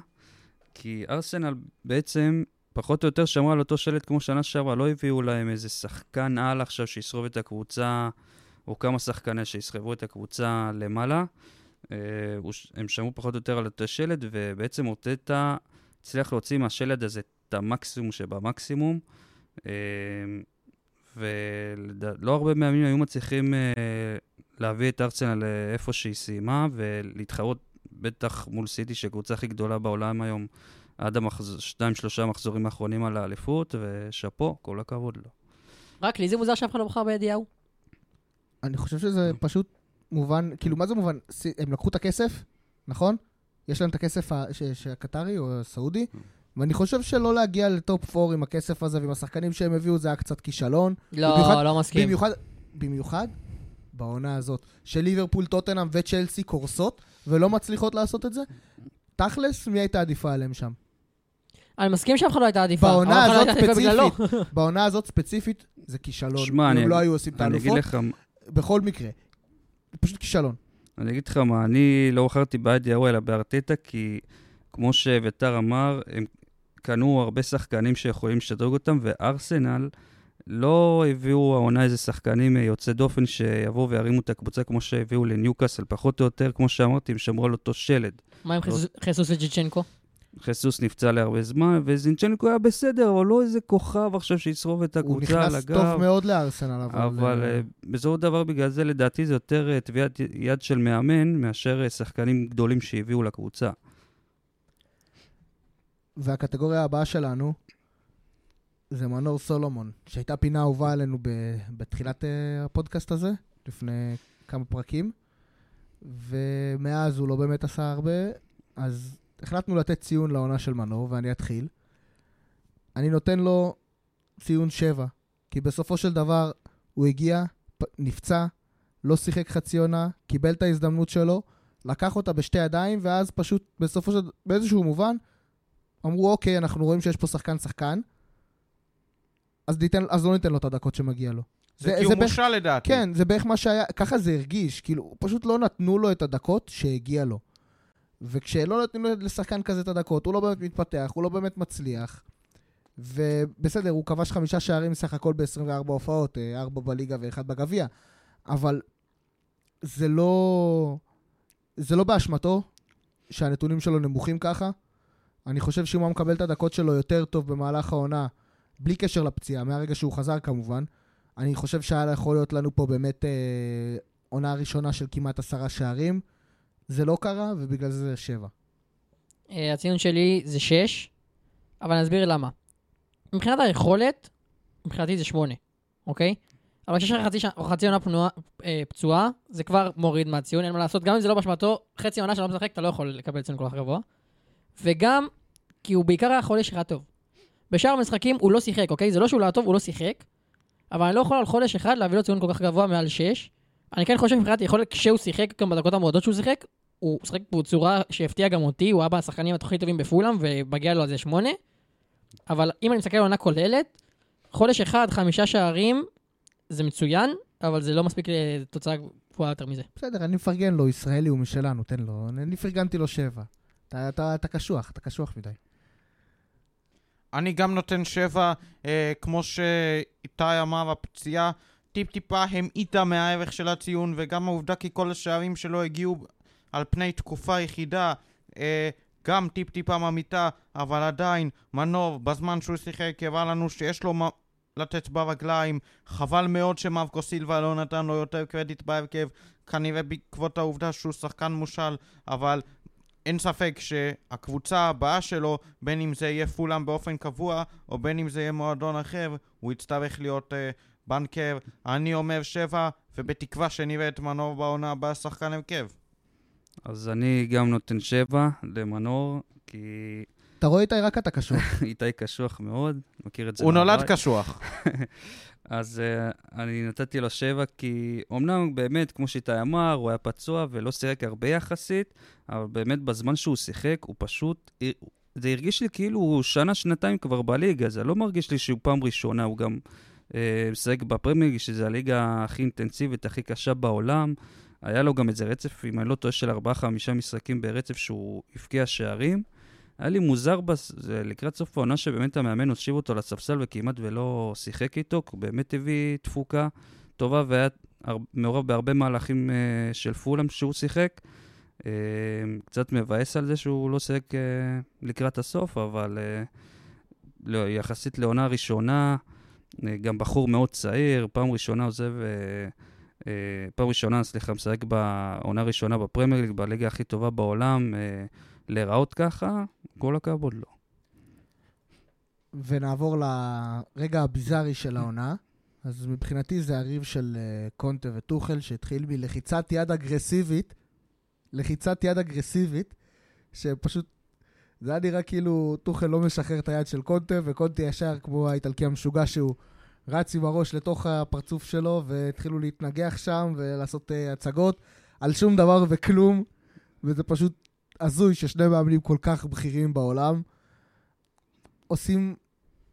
כי ארסנל בעצם פחות או יותר שמרה על אותו שלט כמו שנה שעברה, לא הביאו להם איזה שחקן על עכשיו שיסחוב את הקבוצה, או כמה שחקני שיסחבו את הקבוצה למעלה. אה, הם שמרו פחות או יותר על אותו שלד, ובעצם ארטטה הצליח להוציא מהשלד הזה את המקסימום שבמקסימום. אה, ולא הרבה מאמנים היו מצליחים אה, להביא את ארסנל לאיפה שהיא סיימה, ולהתחרות בטח מול סיטי, שהקבוצה הכי גדולה בעולם היום, עד המחז... שתיים, שלושה מחזורים האחרונים על האליפות, ושאפו, כל הכבוד לו. רק לי זה מוזר שאף אחד לא בחר בידיעהו. אני חושב שזה פשוט מובן, כאילו, מה זה מובן? הם לקחו את הכסף, נכון? יש להם את הכסף ה- ש- ש- הקטרי או הסעודי, ואני חושב שלא להגיע לטופ 4 עם הכסף הזה ועם השחקנים שהם הביאו זה היה קצת כישלון. במיוחד- לא, לא מסכים. במיוחד, במיוחד בעונה הזאת, שליברפול, טוטנאם וצ'לסי קורסות ולא מצליחות לעשות את זה. תכלס, מי הייתה עדיפה עליהם שם? אני מסכים שאף אחד לא הייתה עדיפה. בעונה לא הזאת. ספציפית, בעונה הזאת ספציפית, זה כישלון. שמע, אני, הם לא היו עושים את אני אגיד האלופות, לך, בכל מקרה. זה פשוט כישלון. אני אגיד לך מה, אני לא בחרתי בעד יאו אלא בארטטה, כי כמו שאביתר אמר, הם קנו הרבה שחקנים שיכולים לשדרג אותם, וארסנל לא הביאו העונה איזה שחקנים אה, יוצאי דופן שיבואו וירימו את הקבוצה כמו שהביאו לניוקאסל, פחות או יותר, כמו שאמרתי, הם שמרו על אותו שלד. מה עם חסוס- חסוס וג'יצ'נקו? חיסוס נפצע להרבה זמן, וזינצ'נקו היה בסדר, אבל לא איזה כוכב עכשיו שישרוף את הוא הקבוצה על נכנס הגב. טוב מאוד לארסנל, אבל... אבל אה, בסופו של דבר, בגלל זה לדעתי זה יותר אה, טביעת יד של מאמן, מאשר אה, שחקנים גדולים שהביאו לקבוצה. והקטגוריה הבאה שלנו זה מנור סולומון, שהייתה פינה אהובה עלינו ב- בתחילת הפודקאסט הזה, לפני כמה פרקים, ומאז הוא לא באמת עשה הרבה, אז החלטנו לתת ציון לעונה של מנור, ואני אתחיל. אני נותן לו ציון 7, כי בסופו של דבר הוא הגיע, נפצע, לא שיחק חצי עונה, קיבל את ההזדמנות שלו, לקח אותה בשתי ידיים, ואז פשוט בסופו של... באיזשהו מובן, אמרו, אוקיי, אנחנו רואים שיש פה שחקן שחקן, אז, ניתן, אז לא ניתן לו את הדקות שמגיע לו. זה זה- כי זה הוא מושל לדעתי. כן, זה בערך מה שהיה, ככה זה הרגיש, כאילו, פשוט לא נתנו לו את הדקות שהגיע לו. וכשלא נותנים לשחקן כזה את הדקות, הוא לא באמת מתפתח, הוא לא באמת מצליח. ובסדר, הוא כבש חמישה שערים סך הכל ב-24 הופעות, אה, ארבע בליגה ואחד בגביע, אבל זה לא... זה לא באשמתו שהנתונים שלו נמוכים ככה. אני חושב שאם הוא מקבל את הדקות שלו יותר טוב במהלך העונה, בלי קשר לפציעה, מהרגע שהוא חזר כמובן, אני חושב שהיה יכול להיות לנו פה באמת אה, עונה ראשונה של כמעט עשרה שערים. זה לא קרה, ובגלל זה זה שבע. אה, הציון שלי זה 6, אבל אני אסביר למה. מבחינת היכולת, מבחינתי זה 8, אוקיי? אבל כשיש לך חצי, ש... חצי עונה פנועה, אה, פצועה, זה כבר מוריד מהציון, אין מה לעשות. גם אם זה לא באשמתו, חצי עונה שלא משחק, אתה לא יכול לקבל ציון כל כך גבוה. וגם, כי הוא בעיקר היה חודש אחד טוב. בשאר המשחקים הוא לא שיחק, אוקיי? זה לא שהוא לא טוב, הוא לא שיחק, אבל אני לא יכול על חודש אחד להביא לו ציון כל כך גבוה מעל 6. אני כן חושב מבחינת יכולת, כשהוא שיחק, גם בדקות המועדות שהוא שיחק, הוא שיחק בצורה שהפתיעה גם אותי, הוא היה בשחקנים הכי טובים בפולאם, ומגיע לו על זה 8. אבל אם אני מסתכל על עונה כוללת, חודש אחד, חמישה שערים, זה מצוין, אבל זה לא מספיק לתוצאה גבוהה יותר מזה. בסדר, אני מפרגן לו, ישראלי הוא משלנו, תן לו. אני פרגנתי לו שבע. אתה, אתה, אתה קשוח, אתה קשוח מדי. אני גם נותן שבע, אה, כמו שאיתי אמר, הפציעה טיפ-טיפה המעיטה מהערך של הציון, וגם העובדה כי כל השערים שלו הגיעו על פני תקופה יחידה, אה, גם טיפ-טיפה ממעיטה, אבל עדיין, מנור, בזמן שהוא שיחק, הראה לנו שיש לו מה לתת ברגליים. חבל מאוד שמרקו סילבה לא נתן לו יותר קרדיט בהרכב, כנראה בעקבות העובדה שהוא שחקן מושל, אבל אין ספק שהקבוצה הבאה שלו, בין אם זה יהיה פולאם באופן קבוע, או בין אם זה יהיה מועדון אחר, הוא יצטרך להיות uh, בנקר. אני אומר שבע, ובתקווה שנראה את מנור בעונה הבאה שחקן הרכב. אז אני גם נותן שבע למנור, כי אתה רואה איתי, רק אתה קשוח. איתי קשוח מאוד, מכיר את זה הוא נולד. קשוח. אז uh, אני נתתי לו שבע, כי אומנם באמת, כמו שאיתי אמר, הוא היה פצוע ולא שיחק הרבה יחסית, אבל באמת בזמן שהוא שיחק, הוא פשוט... זה הרגיש לי כאילו הוא שנה-שנתיים כבר בליגה, זה לא מרגיש לי שהוא פעם ראשונה, הוא גם אה, משחק uh, בפרמייר, שזה הליגה הכי אינטנסיבית, הכי קשה בעולם. היה לו גם איזה רצף, אם אני לא טועה, של 4-5 משחקים ברצף שהוא הבקיע שערים. היה לי מוזר בס... לקראת סוף העונה שבאמת המאמן הושיב אותו לספסל וכמעט ולא שיחק איתו, כי הוא באמת הביא תפוקה טובה והיה הר... מעורב בהרבה מהלכים uh, של פולאם שהוא שיחק. Uh, קצת מבאס על זה שהוא לא שיחק uh, לקראת הסוף, אבל uh, לא, יחסית לעונה ראשונה, גם בחור מאוד צעיר, פעם ראשונה עוזב... Uh, Uh, פעם ראשונה, סליחה, משחק בעונה ראשונה בפרמייר ליג, בליגה הכי טובה בעולם, להיראות ככה, כל הכבוד לו. ונעבור לרגע הביזארי של העונה. אז מבחינתי זה הריב של קונטה וטוחל, שהתחיל מלחיצת יד אגרסיבית, לחיצת יד אגרסיבית, שפשוט, זה היה נראה כאילו טוחל לא משחרר את היד של קונטה, וקונטה ישר, כמו האיטלקי המשוגע שהוא רץ עם הראש לתוך הפרצוף שלו, והתחילו להתנגח שם ולעשות uh, הצגות על שום דבר וכלום, וזה פשוט הזוי ששני מאמנים כל כך בכירים בעולם עושים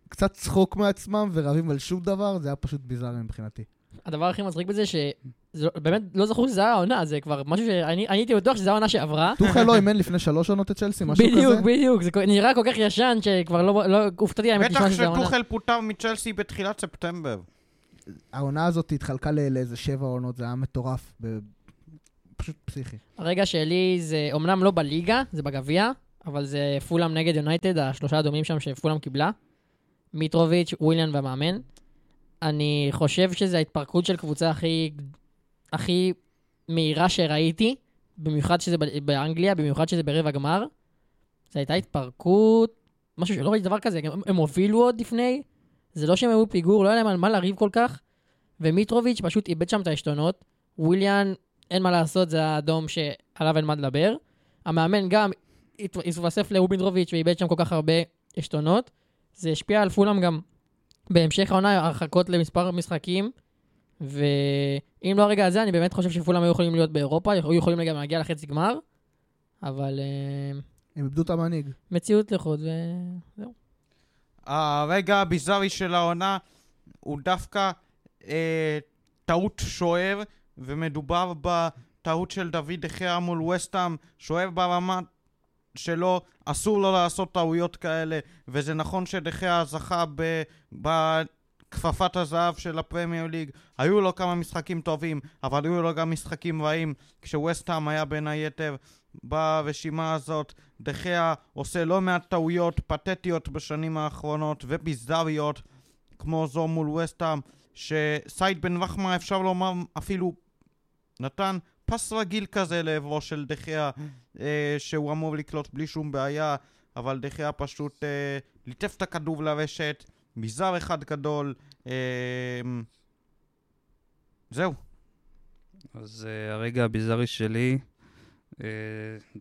קצת צחוק מעצמם ורבים על שום דבר, זה היה פשוט ביזארי מבחינתי. הדבר הכי מצחיק בזה, שבאמת לא זכור שזה היה העונה, זה כבר משהו שאני הייתי בטוח שזה העונה שעברה. טוחל לא אימן לפני שלוש עונות את צ'לסי, משהו כזה? בדיוק, בדיוק, זה נראה כל כך ישן שכבר לא, לא הופתעתי האמת בטח לשמוע שזה העונה. שטוחל פוטר מצ'לסי בתחילת ספטמבר. העונה הזאת התחלקה לאיזה שבע עונות, זה היה מטורף, פשוט פסיכי. הרגע שלי זה אומנם לא בליגה, זה בגביע, אבל זה פולאם נגד יונייטד, השלושה הדומים שם שפולאם קיבלה. מיטרוביץ', וויליאן והמאמן. אני חושב שזו ההתפרקות של קבוצה הכי, הכי מהירה שראיתי, במיוחד שזה באנגליה, במיוחד שזה ברבע גמר. זו הייתה התפרקות, משהו שלא ראיתי דבר כזה, הם, הם הובילו עוד לפני, זה לא שהם היו פיגור, לא היה להם על מה לריב כל כך, ומיטרוביץ' פשוט איבד שם את העשתונות. וויליאן, אין מה לעשות, זה האדום שעליו אין מה לדבר. המאמן גם הת- התווסף לאובידרוביץ' ואיבד שם כל כך הרבה עשתונות. זה השפיע על פולאם גם בהמשך העונה, הרחקות למספר משחקים. ואם לא הרגע הזה, אני באמת חושב שפולאם היו יכולים להיות באירופה, היו יכולים גם להגיע לחצי גמר, אבל אה, הם איבדו את המנהיג. מציאות לחוד וזהו. הרגע הביזארי של העונה הוא דווקא אה, טעות שוער, ומדובר בטעות של דוד דחיה מול וסטאם, שוער ברמה שלו, אסור לו לעשות טעויות כאלה, וזה נכון שדחיה זכה ב... בכפפת הזהב של הפרמייר ליג. היו לו כמה משחקים טובים, אבל היו לו גם משחקים רעים, כשווסטהאם היה בין היתר ברשימה הזאת. דחיה עושה לא מעט טעויות פתטיות בשנים האחרונות וביזריות, כמו זו מול וסטהאם, שסייד בן רחמה אפשר לומר אפילו נתן פס רגיל כזה לעברו של דחיה, אה, שהוא אמור לקלוט בלי שום בעיה, אבל דחיה פשוט אה, ליטף את הכדור לרשת, ביזר אחד גדול, אה, זהו. אז uh, הרגע הביזארי שלי, uh, אה,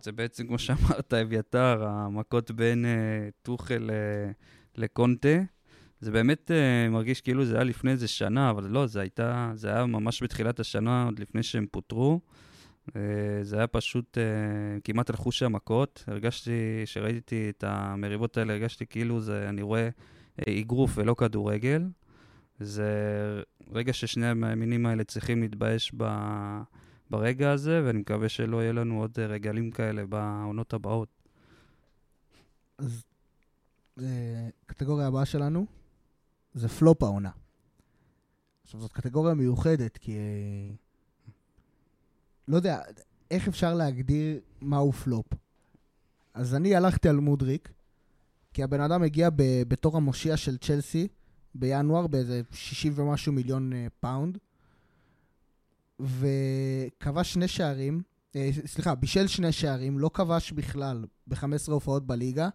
זה בעצם, כמו שאמרת, אביתר, המכות בין אה, טוחל אה, לקונטה. זה באמת אה, מרגיש כאילו זה היה לפני איזה שנה, אבל לא, זה, הייתה, זה היה ממש בתחילת השנה, עוד לפני שהם פוטרו. אה, זה היה פשוט, אה, כמעט הלכו שם מכות. הרגשתי, כשראיתי את המריבות האלה, הרגשתי כאילו זה, אני רואה אה, אגרוף ולא כדורגל. זה רגע ששני המאמינים האלה צריכים להתבייש ב, ברגע הזה, ואני מקווה שלא יהיה לנו עוד רגעים כאלה בעונות הבאות. אז קטגוריה הבאה שלנו זה פלופ העונה. עכשיו, זאת קטגוריה מיוחדת, כי... אה, לא יודע, איך אפשר להגדיר מהו פלופ? אז אני הלכתי על מודריק, כי הבן אדם הגיע ב- בתור המושיע של צ'לסי בינואר באיזה 60 ומשהו מיליון אה, פאונד, וכבש שני שערים, אה, סליחה, בישל שני שערים, לא כבש בכלל ב-15 הופעות בליגה,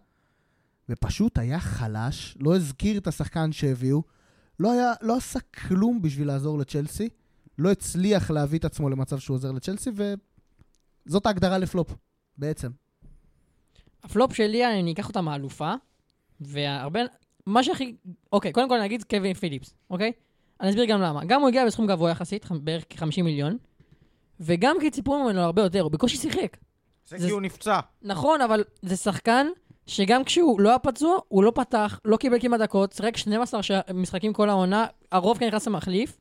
ופשוט היה חלש, לא הזכיר את השחקן שהביאו, לא, היה, לא עשה כלום בשביל לעזור לצ'לסי, לא הצליח להביא את עצמו למצב שהוא עוזר לצ'לסי, וזאת ההגדרה לפלופ, בעצם. הפלופ שלי, אני אקח אותה מהאלופה, והרבה... מה שהכי... אוקיי, קודם כל נגיד קווין פיליפס, אוקיי? אני אסביר גם למה. גם הוא הגיע בסכום גבוה יחסית, בערך כ-50 מיליון, וגם כי ציפו ממנו הרבה יותר, הוא בקושי שיחק. זה זה- כי הוא נפצע. נכון, אבל זה שחקן שגם כשהוא לא היה פצוע, הוא לא פתח, לא קיבל כמעט דקות, שיחק 12 ש... משחקים כל העונה, הרוב כן נכנס למחליף,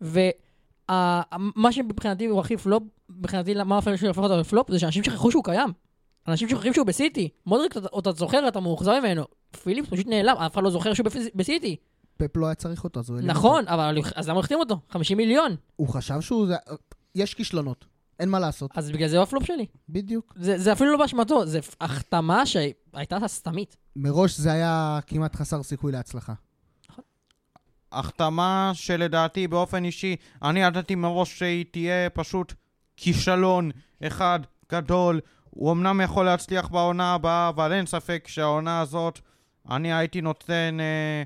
ומה שמבחינתי הוא הכי פלופ, מבחינתי מה שהופך אותו לפלופ, זה שאנשים שכחו שהוא קיים. אנשים שוכחים שהוא בסיטי. מודריק, אתה, אתה זוכר, אתה מאוכזב ממנו. פיליפס פשוט נעלם, אף אחד לא זוכר שהוא בסיטי. פפ לא היה צריך אותו, אז הוא... נכון, אבל אז למה הוא החתים אותו? 50 מיליון. הוא חשב שהוא... יש כישלונות, אין מה לעשות. אז בגלל זה הוא הפלופ שלי. בדיוק. זה, זה אפילו לא באשמתו, זה החתמה שהייתה סתמית. מראש זה היה כמעט חסר סיכוי להצלחה. החתמה שלדעתי באופן אישי, אני ידעתי מראש שהיא תהיה פשוט כישלון אחד גדול. הוא אמנם יכול להצליח בעונה הבאה, אבל אין ספק שהעונה הזאת, אני הייתי נותן אה,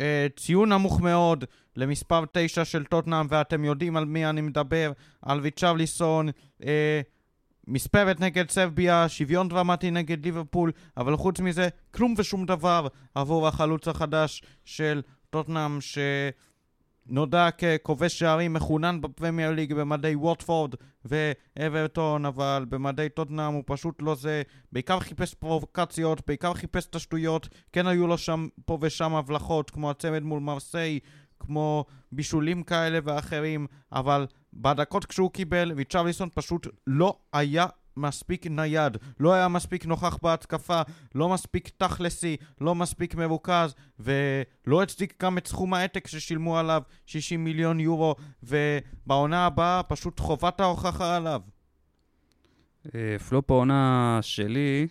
אה, ציון נמוך מאוד למספר 9 של טוטנאם, ואתם יודעים על מי אני מדבר, על ויצ'רליסון, אה, מספרת נגד סרביה, שוויון דרמטי נגד ליברפול, אבל חוץ מזה, כלום ושום דבר עבור החלוץ החדש של טוטנאם שנודע ככובש שערים מחונן בפרמייר ליג במדי ווטפורד ואברטון, אבל במדי טוטנאם הוא פשוט לא זה. בעיקר חיפש פרובוקציות, בעיקר חיפש את השטויות. כן היו לו שם פה ושם הבלחות, כמו הצמד מול מרסיי, כמו בישולים כאלה ואחרים, אבל בדקות כשהוא קיבל, ויצ'רליסון פשוט לא היה מספיק נייד, לא היה מספיק נוכח בהתקפה, לא מספיק תכלסי, לא מספיק מרוכז, ולא הצדיק גם את סכום העתק ששילמו עליו 60 מיליון יורו, ובעונה הבאה פשוט חובת ההוכחה עליו. אה, פלופ העונה שלי,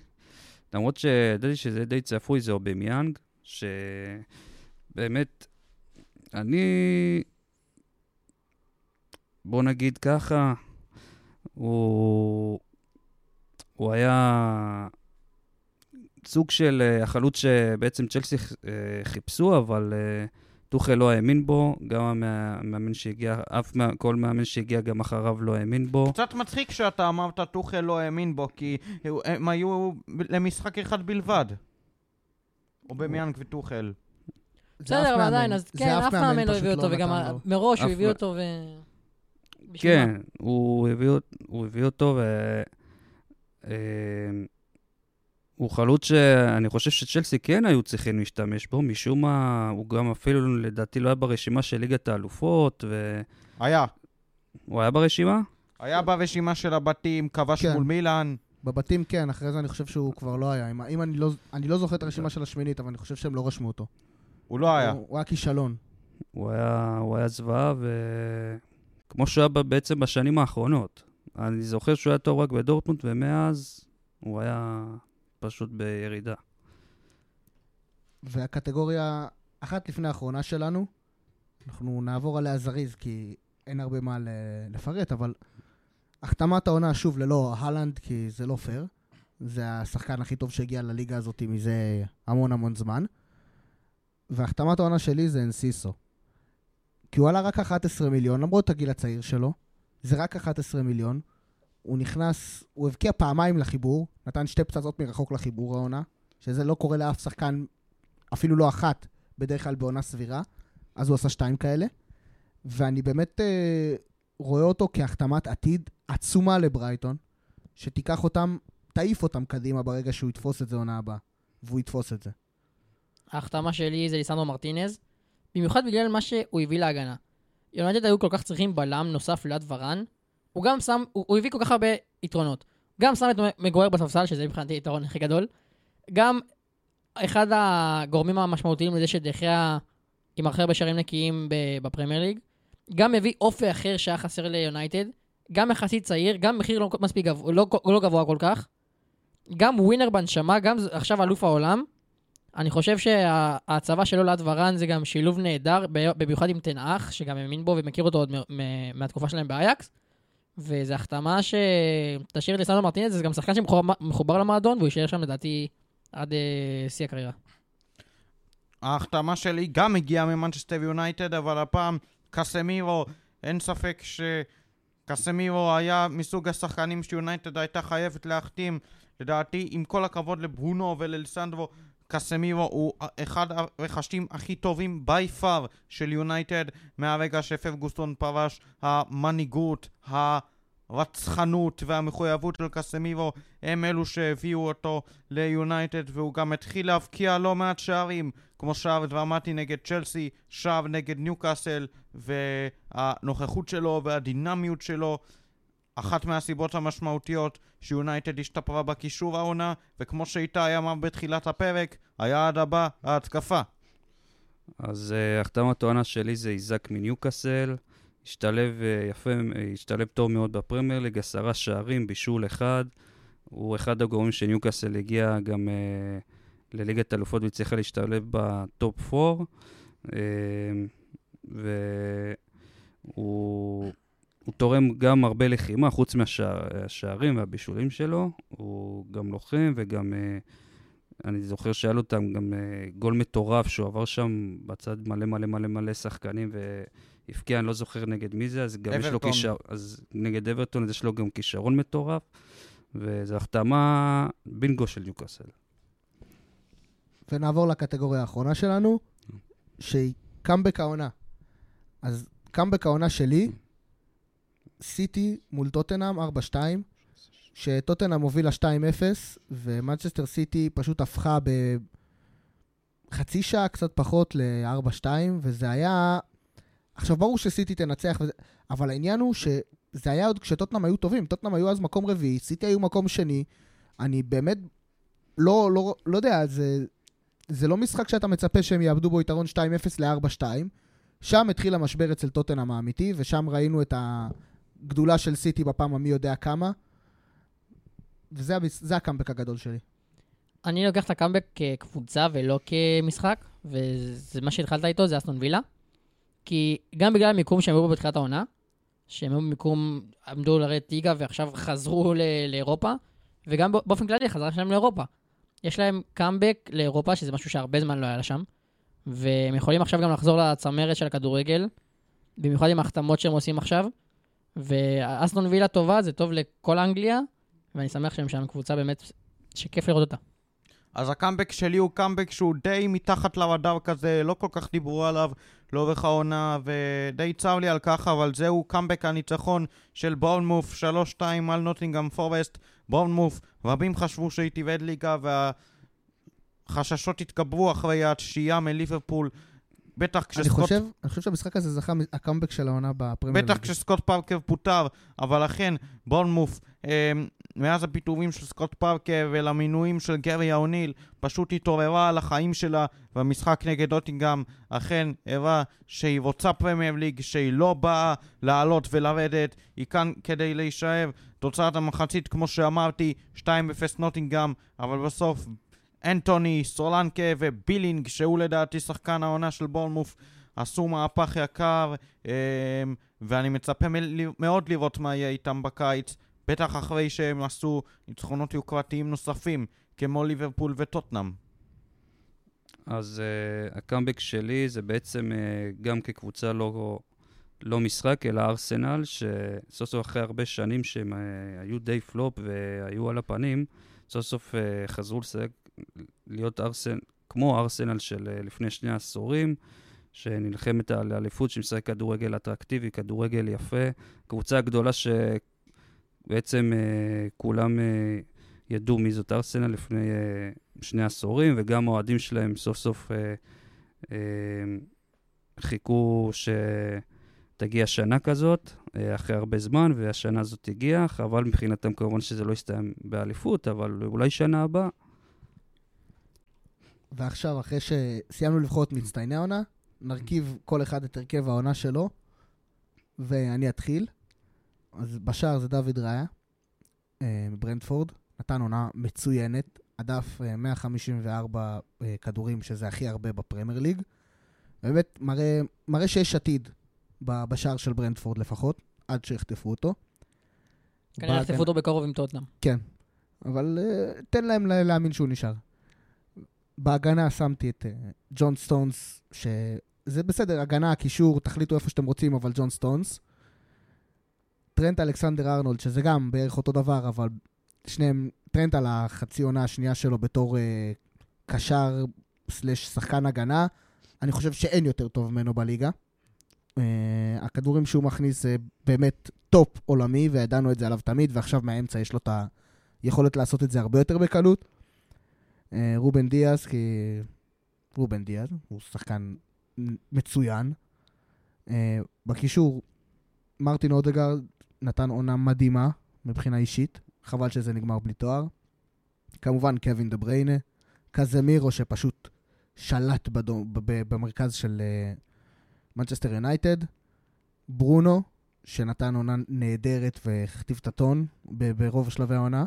למרות שידעתי שזה די צפוי, זה אובמיאנג, שבאמת, אני, בוא נגיד ככה, הוא, הוא היה סוג של אה, החלוץ שבעצם צ'לסי אה, חיפשו, אבל אה, טוחל לא האמין בו, גם המא- המאמן שהגיע, אף כל מאמן שהגיע גם אחריו לא האמין בו. קצת מצחיק שאתה אמרת טוחל לא האמין בו, כי הם היו למשחק אחד בלבד. אובמיאנג וטוחל. בסדר, אבל. עדיין, אז כן, אף מאמן לא פשוט הביא אותו, וגם. מראש הוא הביא אותו ו... כן? הוא הביא, אות- הוא הביא אותו, ו... הוא חלוץ שאני חושב שצ'לסי כן היו צריכים להשתמש בו, משום מה, הוא גם אפילו לדעתי לא היה ברשימה של ליגת האלופות, היה. והוא היה ברשימה? היה ברשימה של הבתים, כבש כן. מול מילאן. בבתים כן, אחרי זה אני חושב שהוא כבר לא היה. אם, אם אני, לא, אני לא זוכר את הרשימה של השמינית, אבל אני חושב שהם לא רשמו אותו. הוא לא היה. הוא, הוא היה כישלון. הוא היה, הוא היה זוועה, וכמו שהוא היה בעצם בשנים האחרונות. אני זוכר שהוא היה טוב רק בדורטמונד, ומאז הוא היה פשוט בירידה. והקטגוריה אחת לפני האחרונה שלנו, אנחנו נעבור עליה זריז, כי אין הרבה מה ל- לפרט, אבל החתמת העונה, שוב, ללא הלנד, כי זה לא פייר. זה השחקן הכי טוב שהגיע לליגה הזאת מזה המון המון זמן. והחתמת העונה שלי זה אנסיסו. כי הוא עלה רק 11 מיליון, למרות הגיל הצעיר שלו. זה רק 11 מיליון. הוא נכנס, הוא הבקיע פעמיים לחיבור, נתן שתי פצצות מרחוק לחיבור העונה, שזה לא קורה לאף שחקן, אפילו לא אחת, בדרך כלל בעונה סבירה, אז הוא עשה שתיים כאלה. ואני באמת אה, רואה אותו כהחתמת עתיד עצומה לברייטון, שתיקח אותם, תעיף אותם קדימה ברגע שהוא יתפוס את זה עונה הבאה, והוא יתפוס את זה. ההחתמה שלי זה ליסנדרו מרטינז, במיוחד בגלל מה שהוא הביא להגנה. יונתד היו כל כך צריכים בלם נוסף ליד ורן, הוא גם שם, הוא, הוא הביא כל כך הרבה יתרונות. גם שם את מגויר בספסל, שזה מבחינתי היתרון הכי גדול. גם אחד הגורמים המשמעותיים לזה שדחיה עם הכי הרבה שערים נקיים בפרמייר ליג. גם הביא אופי אחר שהיה חסר ליונייטד. גם יחסית צעיר, גם מחיר לא מספיק גבוה, לא, לא גבוה כל כך. גם ווינר בנשמה, גם עכשיו אלוף העולם. אני חושב שההצבה שלו ליד ורן זה גם שילוב נהדר, במיוחד עם תנאך, שגם האמין בו ומכיר אותו עוד מהתקופה שלהם באייקס. וזו החתמה שתשאיר את ליסנדו מרטינז, זה גם שחקן שמחובר למועדון, והוא יישאר שם לדעתי עד אה, שיא הקריירה. ההחתמה שלי גם הגיעה ממנצ'סטר יונייטד, אבל הפעם קסמירו, אין ספק שקסמירו היה מסוג השחקנים שיונייטד הייתה חייבת להחתים. לדעתי, עם כל הכבוד לברונו וללסנדרו, קסמירו הוא אחד הרכשים הכי טובים by far של יונייטד מהרגע שפרגוסון פרש המנהיגות, הרצחנות והמחויבות של קסמירו הם אלו שהביאו אותו ליונייטד והוא גם התחיל להבקיע לא מעט שערים כמו שער דרמטי נגד צ'לסי, שער נגד ניוקאסל והנוכחות שלו והדינמיות שלו אחת מהסיבות המשמעותיות שיונייטד השתפרה בקישור העונה, וכמו שאיתי אמר בתחילת הפרק, היעד הבא, ההתקפה. אז uh, החתמת העונה שלי זה איזק מניוקאסל, השתלב uh, יפה, uh, השתלב טוב מאוד בפרמייר ליג, עשרה שערים, בישול אחד. הוא אחד הגורמים שניוקאסל הגיע גם uh, לליגת אלופות והצליחה להשתלב בטופ 4. Uh, והוא הוא תורם גם הרבה לחימה, חוץ מהשערים והבישולים שלו. הוא גם לוחם וגם, uh, אני זוכר שהיה לו אותם גם uh, גול מטורף שהוא עבר שם בצד מלא מלא מלא מלא שחקנים והבקיע, אני לא זוכר נגד מי זה, אז גם אברטון. יש לו כישרון, אז נגד אברטון אז יש לו גם כישרון מטורף, וזו החתמה בינגו של ניוקאסל. ונעבור לקטגוריה האחרונה שלנו, שהיא קאמבק העונה. אז קאמבק העונה שלי, סיטי מול טוטנאם 4-2, שטוטנאם הובילה 2-0, ומנצ'סטר סיטי פשוט הפכה בחצי שעה, קצת פחות, ל-4-2, וזה היה... עכשיו, ברור שסיטי תנצח, וזה... אבל העניין הוא שזה היה עוד כשטוטנאם היו טובים. טוטנאם היו אז מקום רביעי, סיטי היו מקום שני. אני באמת לא, לא, לא יודע, זה, זה לא משחק שאתה מצפה שהם יאבדו בו יתרון 2-0 ל-4-2. שם התחיל המשבר אצל טוטנאם האמיתי, ושם ראינו את ה... גדולה של סיטי בפעם המי יודע כמה. וזה הקאמבק הגדול שלי. אני לוקח את הקאמבק כקבוצה ולא כמשחק, וזה מה שהתחלת איתו, זה אסטון וילה. כי גם בגלל המיקום שהם היו בתחילת העונה, שהם היו במיקום, עמדו לרדת ליגה ועכשיו חזרו ל- לאירופה, וגם באופן כללי חזרה שלהם לאירופה. יש להם קאמבק לאירופה, שזה משהו שהרבה זמן לא היה לה שם, והם יכולים עכשיו גם לחזור לצמרת של הכדורגל, במיוחד עם ההחתמות שהם עושים עכשיו. ואסטון וילה טובה, זה טוב לכל אנגליה, ואני שמח שהם שם קבוצה באמת שכיף לראות אותה. אז הקאמבק שלי הוא קאמבק שהוא די מתחת לרדאר כזה, לא כל כך דיברו עליו לאורך העונה, ודי צר לי על כך, אבל זהו קאמבק הניצחון של בורנמוף 3-2 על נוטינגאם פורסט. בורנמוף, רבים חשבו שהיא תאבד ליגה, והחששות התגברו אחרי התשיעייה מליברפול. בטח כשסקוט... אני חושב, אני חושב שהמשחק הזה זה הקאמבק של העונה בפרמייר בטח כשסקוט פארקר פוטר, אבל אכן, בורנמוף, אה, מאז הפיטורים של סקוט פארקר ולמינויו של גרי או'ניל, פשוט התעוררה על החיים שלה, והמשחק נגד נוטינגאם אכן הראה שהיא רוצה פרמייר ליג, שהיא לא באה לעלות ולרדת, היא כאן כדי להישאר. תוצאת המחצית, כמו שאמרתי, 2-0 נוטינגאם, אבל בסוף אנטוני, סולנקה ובילינג, שהוא לדעתי שחקן העונה של בורנמוף, עשו מהפך יקר, אמ, ואני מצפה מאוד לראות מה יהיה איתם בקיץ, בטח אחרי שהם עשו ניצחונות יוקרתיים נוספים, כמו ליברפול וטוטנאם. אז uh, הקאמבק שלי זה בעצם uh, גם כקבוצה לא, לא משחק, אלא ארסנל, שסוף סוף אחרי הרבה שנים שהם אה, היו די פלופ והיו על הפנים, סוף סוף אה, חזרו לשחק, להיות ארסנל, כמו ארסנל של אה, לפני שני עשורים, שנלחמת על אליפות, שמשחק כדורגל אטרקטיבי, כדורגל יפה. קבוצה גדולה שבעצם אה, כולם אה, ידעו מי זאת ארסנל לפני אה, שני עשורים, וגם האוהדים שלהם סוף סוף אה, אה, חיכו שתגיע שנה כזאת, אה, אחרי הרבה זמן, והשנה הזאת הגיעה. חבל מבחינתם כמובן שזה לא יסתיים באליפות, אבל אולי שנה הבאה. ועכשיו, אחרי שסיימנו לבחור את מצטייני העונה, נרכיב כל אחד את הרכב העונה שלו, ואני אתחיל. אז בשער זה דוד ראיה, אה, מברנדפורד, נתן עונה מצוינת, הדף אה, 154 אה, כדורים, שזה הכי הרבה בפרמייר ליג. באמת מראה, מראה שיש עתיד בשער של ברנדפורד לפחות, עד שיחטפו אותו. כנראה יחטפו אותו בקרוב עם טוטנאם. כן, אבל תן להם לה- להאמין שהוא נשאר. בהגנה שמתי את אה, ג'ון סטונס, שזה בסדר, הגנה, קישור, תחליטו איפה שאתם רוצים, אבל ג'ון סטונס. טרנט אלכסנדר ארנולד, שזה גם בערך אותו דבר, אבל שניהם, טרנט על החצי עונה השנייה שלו בתור אה, קשר slash שחקן הגנה, אני חושב שאין יותר טוב ממנו בליגה. אה, הכדורים שהוא מכניס זה באמת טופ עולמי, וידענו את זה עליו תמיד, ועכשיו מהאמצע יש לו את היכולת לעשות את זה הרבה יותר בקלות. אה, רובן דיאז, כי... רובן דיאז, הוא שחקן מצוין. אה, בקישור, מרטין אודגרד נתן עונה מדהימה מבחינה אישית, חבל שזה נגמר בלי תואר. כמובן קווין דה בריינה, קזמירו שפשוט שלט במרכז של מנצ'סטר אה, יונייטד, ברונו, שנתן עונה נהדרת והכתיב את הטון ברוב שלבי העונה.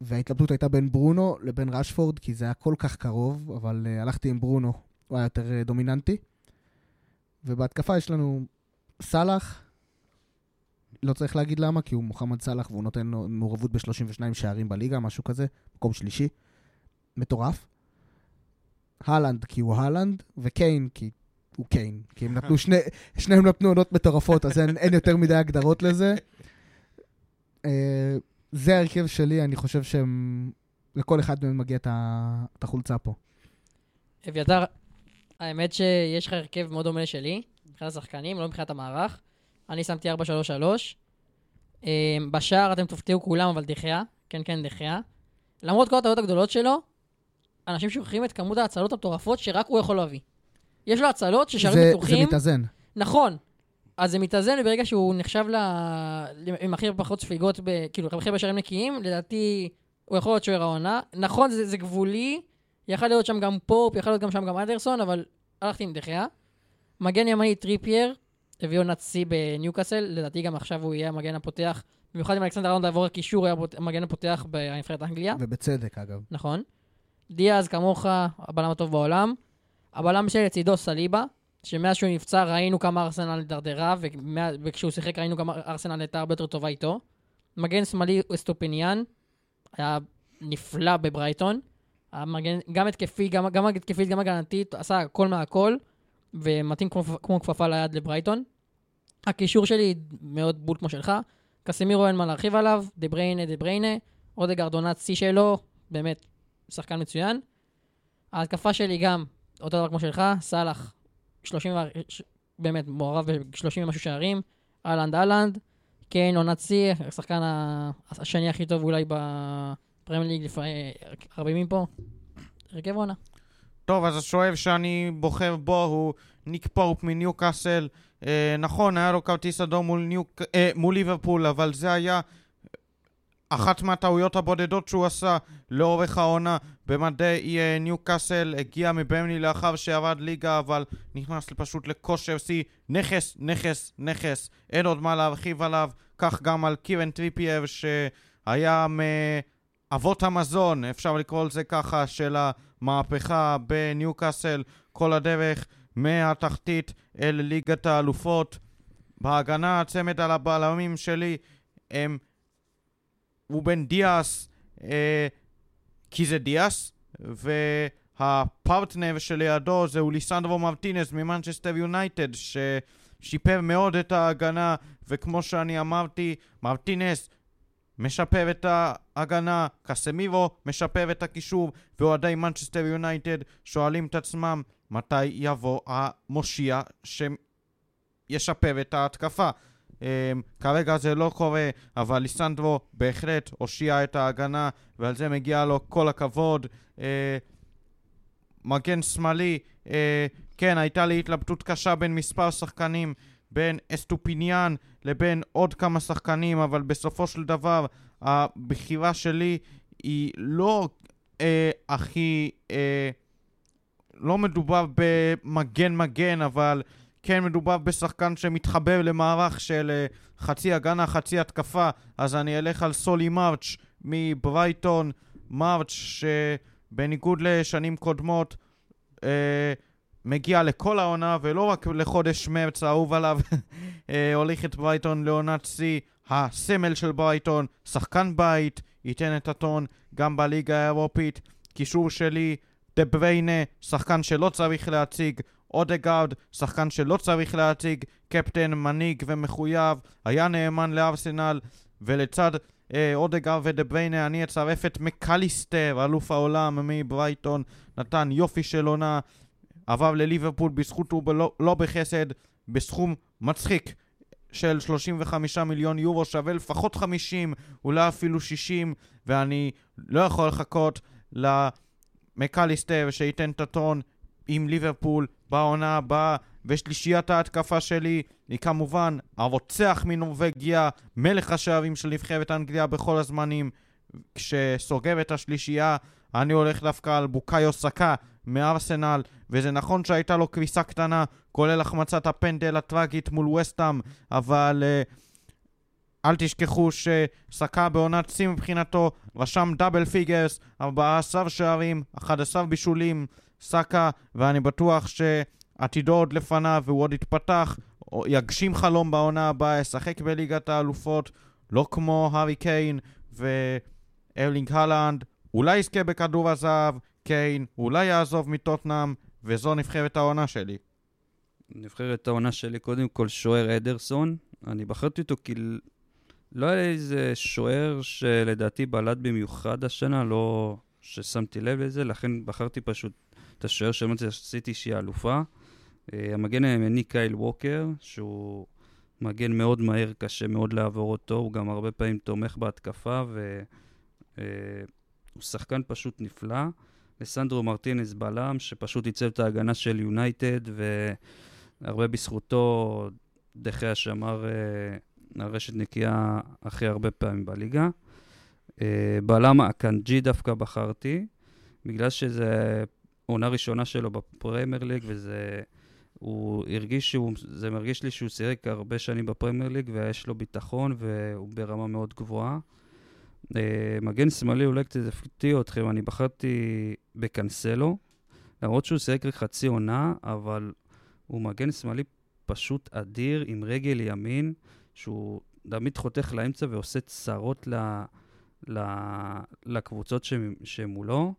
וההתלבטות הייתה בין ברונו לבין רשפורד, כי זה היה כל כך קרוב, אבל uh, הלכתי עם ברונו, הוא היה יותר uh, דומיננטי. ובהתקפה יש לנו סאלח, לא צריך להגיד למה, כי הוא מוחמד סאלח והוא נותן מעורבות ב-32 שערים בליגה, משהו כזה, מקום שלישי. מטורף. הלנד כי הוא הלנד, וקיין כי הוא קיין. כי הם נתנו שני, שניהם נתנו עונות מטורפות, אז אין, אין יותר מדי הגדרות לזה. אה, זה ההרכב שלי, אני חושב שהם... לכל אחד מהם מגיע את החולצה פה. אביתר, האמת שיש לך הרכב מאוד דומה לשלי, מבחינת השחקנים, לא מבחינת המערך. אני שמתי 4-3-3. אה, בשער אתם תופתעו כולם, אבל דחיה. כן, כן, דחיה. למרות כל הטעויות הגדולות שלו, אנשים שוכחים את כמות ההצלות המטורפות שרק הוא יכול להביא. יש לו הצלות ששערים זה, זה בטוחים. מתאזן. נכון. אז זה מתאזן, וברגע שהוא נחשב ל... עם הכי פחות ספיגות, ב... כאילו, הכי הרבה שערים נקיים, לדעתי הוא יכול להיות שוער העונה. נכון, זה, זה גבולי, יכל להיות שם גם פופ, יכל להיות גם שם גם אדרסון, אבל הלכתי עם דה חאה. מגן ימני טריפייר, הביא עונת שיא בניוקאסל, לדעתי גם עכשיו הוא יהיה המגן הפותח, במיוחד אם אלכסנדר ארנולד יעבור לקישור, הוא יהיה המגן הפותח בנבחרת אנגליה. ובצדק, אגב. נכון. דיאז, כמוך, הבלם הטוב בעולם. הבלם שלי לצידו סליבה, שמאז שהוא נפצע ראינו כמה ארסנל הידרדרה, וכשהוא שיחק ראינו כמה ארסנל הייתה הרבה יותר טובה איתו. מגן שמאלי אסטופיניאן, היה נפלא בברייטון. המגן, גם התקפי, גם, גם התקפית, גם הגנתית, עשה הכל מהכל, ומתאים כמו, כמו כפפה ליד לברייטון. הקישור שלי מאוד בול כמו שלך. קסמירו אין מה להרחיב עליו, דה בריינה, דה בריינה. אודגרד עונת שיא שלו, באמת שחקן מצוין. ההתקפה שלי גם אותו דבר כמו שלך, סאלח, 30, ו- ש- באמת מעורב ב-30 ומשהו שערים, אהלנד אהלנד, קיין עונת שיא, השחקן השני הכי טוב אולי בפרמייר ליג, לפ- אה, הרבה ימים פה. הרכב עונה. טוב, אז השואב שאני בוחר בו הוא ניק פורפ מניוקאסל. אה, נכון, היה לו כרטיס אדום מול, ניוק, אה, מול ליברפול, אבל זה היה אחת מהטעויות הבודדות שהוא עשה לאורך העונה במדי אה, ניוקאסל. הגיע מברנלי לאחר שאיבד ליגה, אבל נכנס פשוט לכושר שיא. נכס, נכס, נכס. אין עוד מה להרחיב עליו. כך גם על קירן טריפייר, שהיה מאבות המזון, אפשר לקרוא לזה ככה, של המהפכה בניוקאסל כל הדרך מהתחתית אל ליגת האלופות. בהגנה הצמד על הבלמים שלי הם רובן דיאס, אה, כי זה דיאס, והפרטנר שלידו זה הוא ליסנדרו מרטינס ממנצ'סטר יונייטד, שיפר מאוד את ההגנה, וכמו שאני אמרתי, מרטינס משפר את ההגנה, קסמירו משפר את הקישור, ואוהדי מנצ'סטר יונייטד שואלים את עצמם מתי יבוא המושיע שישפר את ההתקפה. אמ, כרגע זה לא קורה, אבל ליסנדרו בהחלט הושיע את ההגנה, ועל זה מגיע לו כל הכבוד. אה, מגן שמאלי, אה, כן, הייתה לי התלבטות קשה בין מספר שחקנים, בין אסטופיניאן לבין עוד כמה שחקנים, אבל בסופו של דבר הבחירה שלי היא לא אה, הכי... אה, לא מדובר במגן מגן, אבל כן מדובר בשחקן שמתחבר למערך של אה, חצי הגנה, חצי התקפה, אז אני אלך על סולי מרץ' מברייטון, מרץ' שבניגוד לשנים קודמות אה, מגיע לכל העונה ולא רק לחודש מרץ האהוב עליו, אה, הוליך את ברייטון לעונת שיא, הסמל של ברייטון, שחקן בית, ייתן את הטון גם בליגה האירופית. קישור שלי, דה בריינה, שחקן שלא צריך להציג, אודגרד, שחקן שלא צריך להציג, קפטן, מנהיג ומחויב, היה נאמן לארסנל, ולצד אה, אודגרד ודה בריינה אני אצרף את מקליסטר, אלוף העולם מברייטון, נתן יופי של עונה, עבר לליברפול בזכות ובלא לא בחסד, בסכום מצחיק של 35 מיליון יורו, שווה לפחות 50, אולי אפילו 60, ואני לא יכול לחכות למקליסטר שייתן את הטון עם ליברפול בעונה הבאה, ושלישיית ההתקפה שלי היא כמובן הרוצח מנורבגיה, מלך השערים של נבחרת אנגליה בכל הזמנים. כשסוגר את השלישייה, אני הולך דווקא על בוקאיו סאקה מארסנל, וזה נכון שהייתה לו קריסה קטנה, כולל החמצת הפנדל הטראגית מול וסטאם, אבל אה, אל תשכחו שסאקה בעונת שיא מבחינתו, רשם double figures, 14 שערים, 11 בישולים, סאקה, ואני בטוח שעתידו עוד לפניו והוא עוד יתפתח, יגשים חלום בעונה הבאה, ישחק בליגת האלופות, לא כמו הארי קיין וארלינג הולאנד, אולי יזכה בכדור הזהב, קיין, אולי יעזוב מטוטנאם, וזו נבחרת העונה שלי. נבחרת העונה שלי, קודם כל שוער אדרסון. אני בחרתי אותו כי לא היה איזה שוער שלדעתי בלט במיוחד השנה, לא ששמתי לב לזה, לכן בחרתי פשוט את השוער שאמרתי שעשיתי שהיא אלופה. Uh, המגן הימני קייל ווקר, שהוא מגן מאוד מהר, קשה מאוד לעבור אותו, הוא גם הרבה פעמים תומך בהתקפה, והוא uh, שחקן פשוט נפלא. לסנדרו מרטינס בלם, שפשוט ייצב את ההגנה של יונייטד, והרבה בזכותו דחיה שמר uh, הרשת נקייה הכי הרבה פעמים בליגה. בלם הקנג'י דווקא בחרתי, בגלל שזה עונה ראשונה שלו בפרמייר ליג, וזה... הוא הרגיש שהוא, זה מרגיש לי שהוא שיחק הרבה שנים בפרמייר ליג ויש לו ביטחון והוא ברמה מאוד גבוהה. Uh, מגן שמאלי אולי קצת הפתיע אתכם, אני בחרתי בקנסלו, למרות שהוא שיחק רק חצי עונה, אבל הוא מגן שמאלי פשוט אדיר, עם רגל ימין, שהוא תמיד חותך לאמצע ועושה צרות ל, ל, לקבוצות שמולו.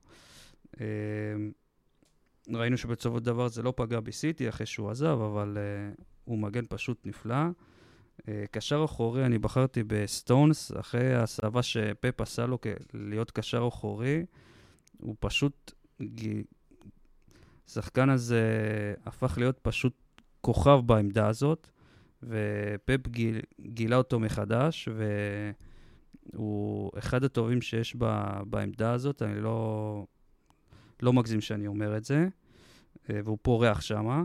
ראינו שבסופו של דבר זה לא פגע בסיטי אחרי שהוא עזב, אבל uh, הוא מגן פשוט נפלא. Uh, קשר אחורי, אני בחרתי בסטונס, אחרי ההסבה שפפ עשה לו להיות קשר אחורי, הוא פשוט... השחקן הזה הפך להיות פשוט כוכב בעמדה הזאת, ופפ גיל, גילה אותו מחדש, והוא אחד הטובים שיש ב, בעמדה הזאת, אני לא, לא מגזים שאני אומר את זה, אה, והוא פורח שמה.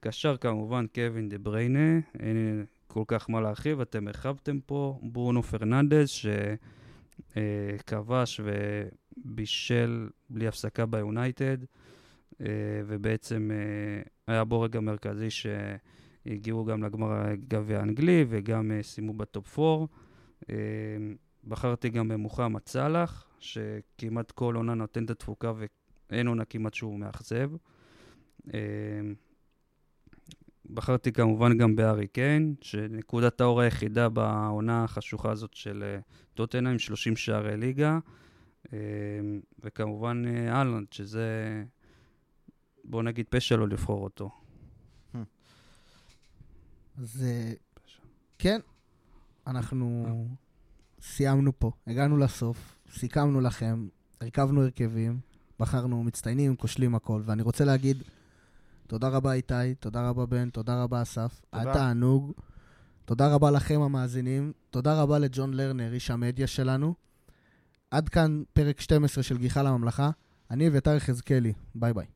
קשר כמובן קווין דה בריינה, אין כל כך מה להרחיב, אתם הרחבתם פה. ברונו פרננדז, שכבש ובישל בלי הפסקה ביונייטד, אה, ובעצם אה, היה בו רגע מרכזי שהגיעו גם לגמר הגביע האנגלי וגם סיימו בטופ 4. בחרתי גם במוחמד סאלח, שכמעט כל עונה נותן את התפוקה אין עונה כמעט שהוא מאכזב. אמ, בחרתי כמובן גם בארי קיין, שנקודת האור היחידה בעונה החשוכה הזאת של אה, טוטנה עם 30 שערי ליגה, אמ, וכמובן אה, אהלנד, שזה, בוא נגיד, פשע לא לבחור אותו. אז אה, כן, אנחנו סיימנו פה, הגענו לסוף, סיכמנו לכם, הרכבנו הרכבים, בחרנו מצטיינים, כושלים הכל, ואני רוצה להגיד תודה רבה איתי, תודה רבה בן, תודה רבה אסף, היה. תענוג. תודה רבה לכם המאזינים, תודה רבה לג'ון לרנר, איש המדיה שלנו. עד כאן פרק 12 של גיחה לממלכה. אני אביתר יחזקאלי, ביי ביי.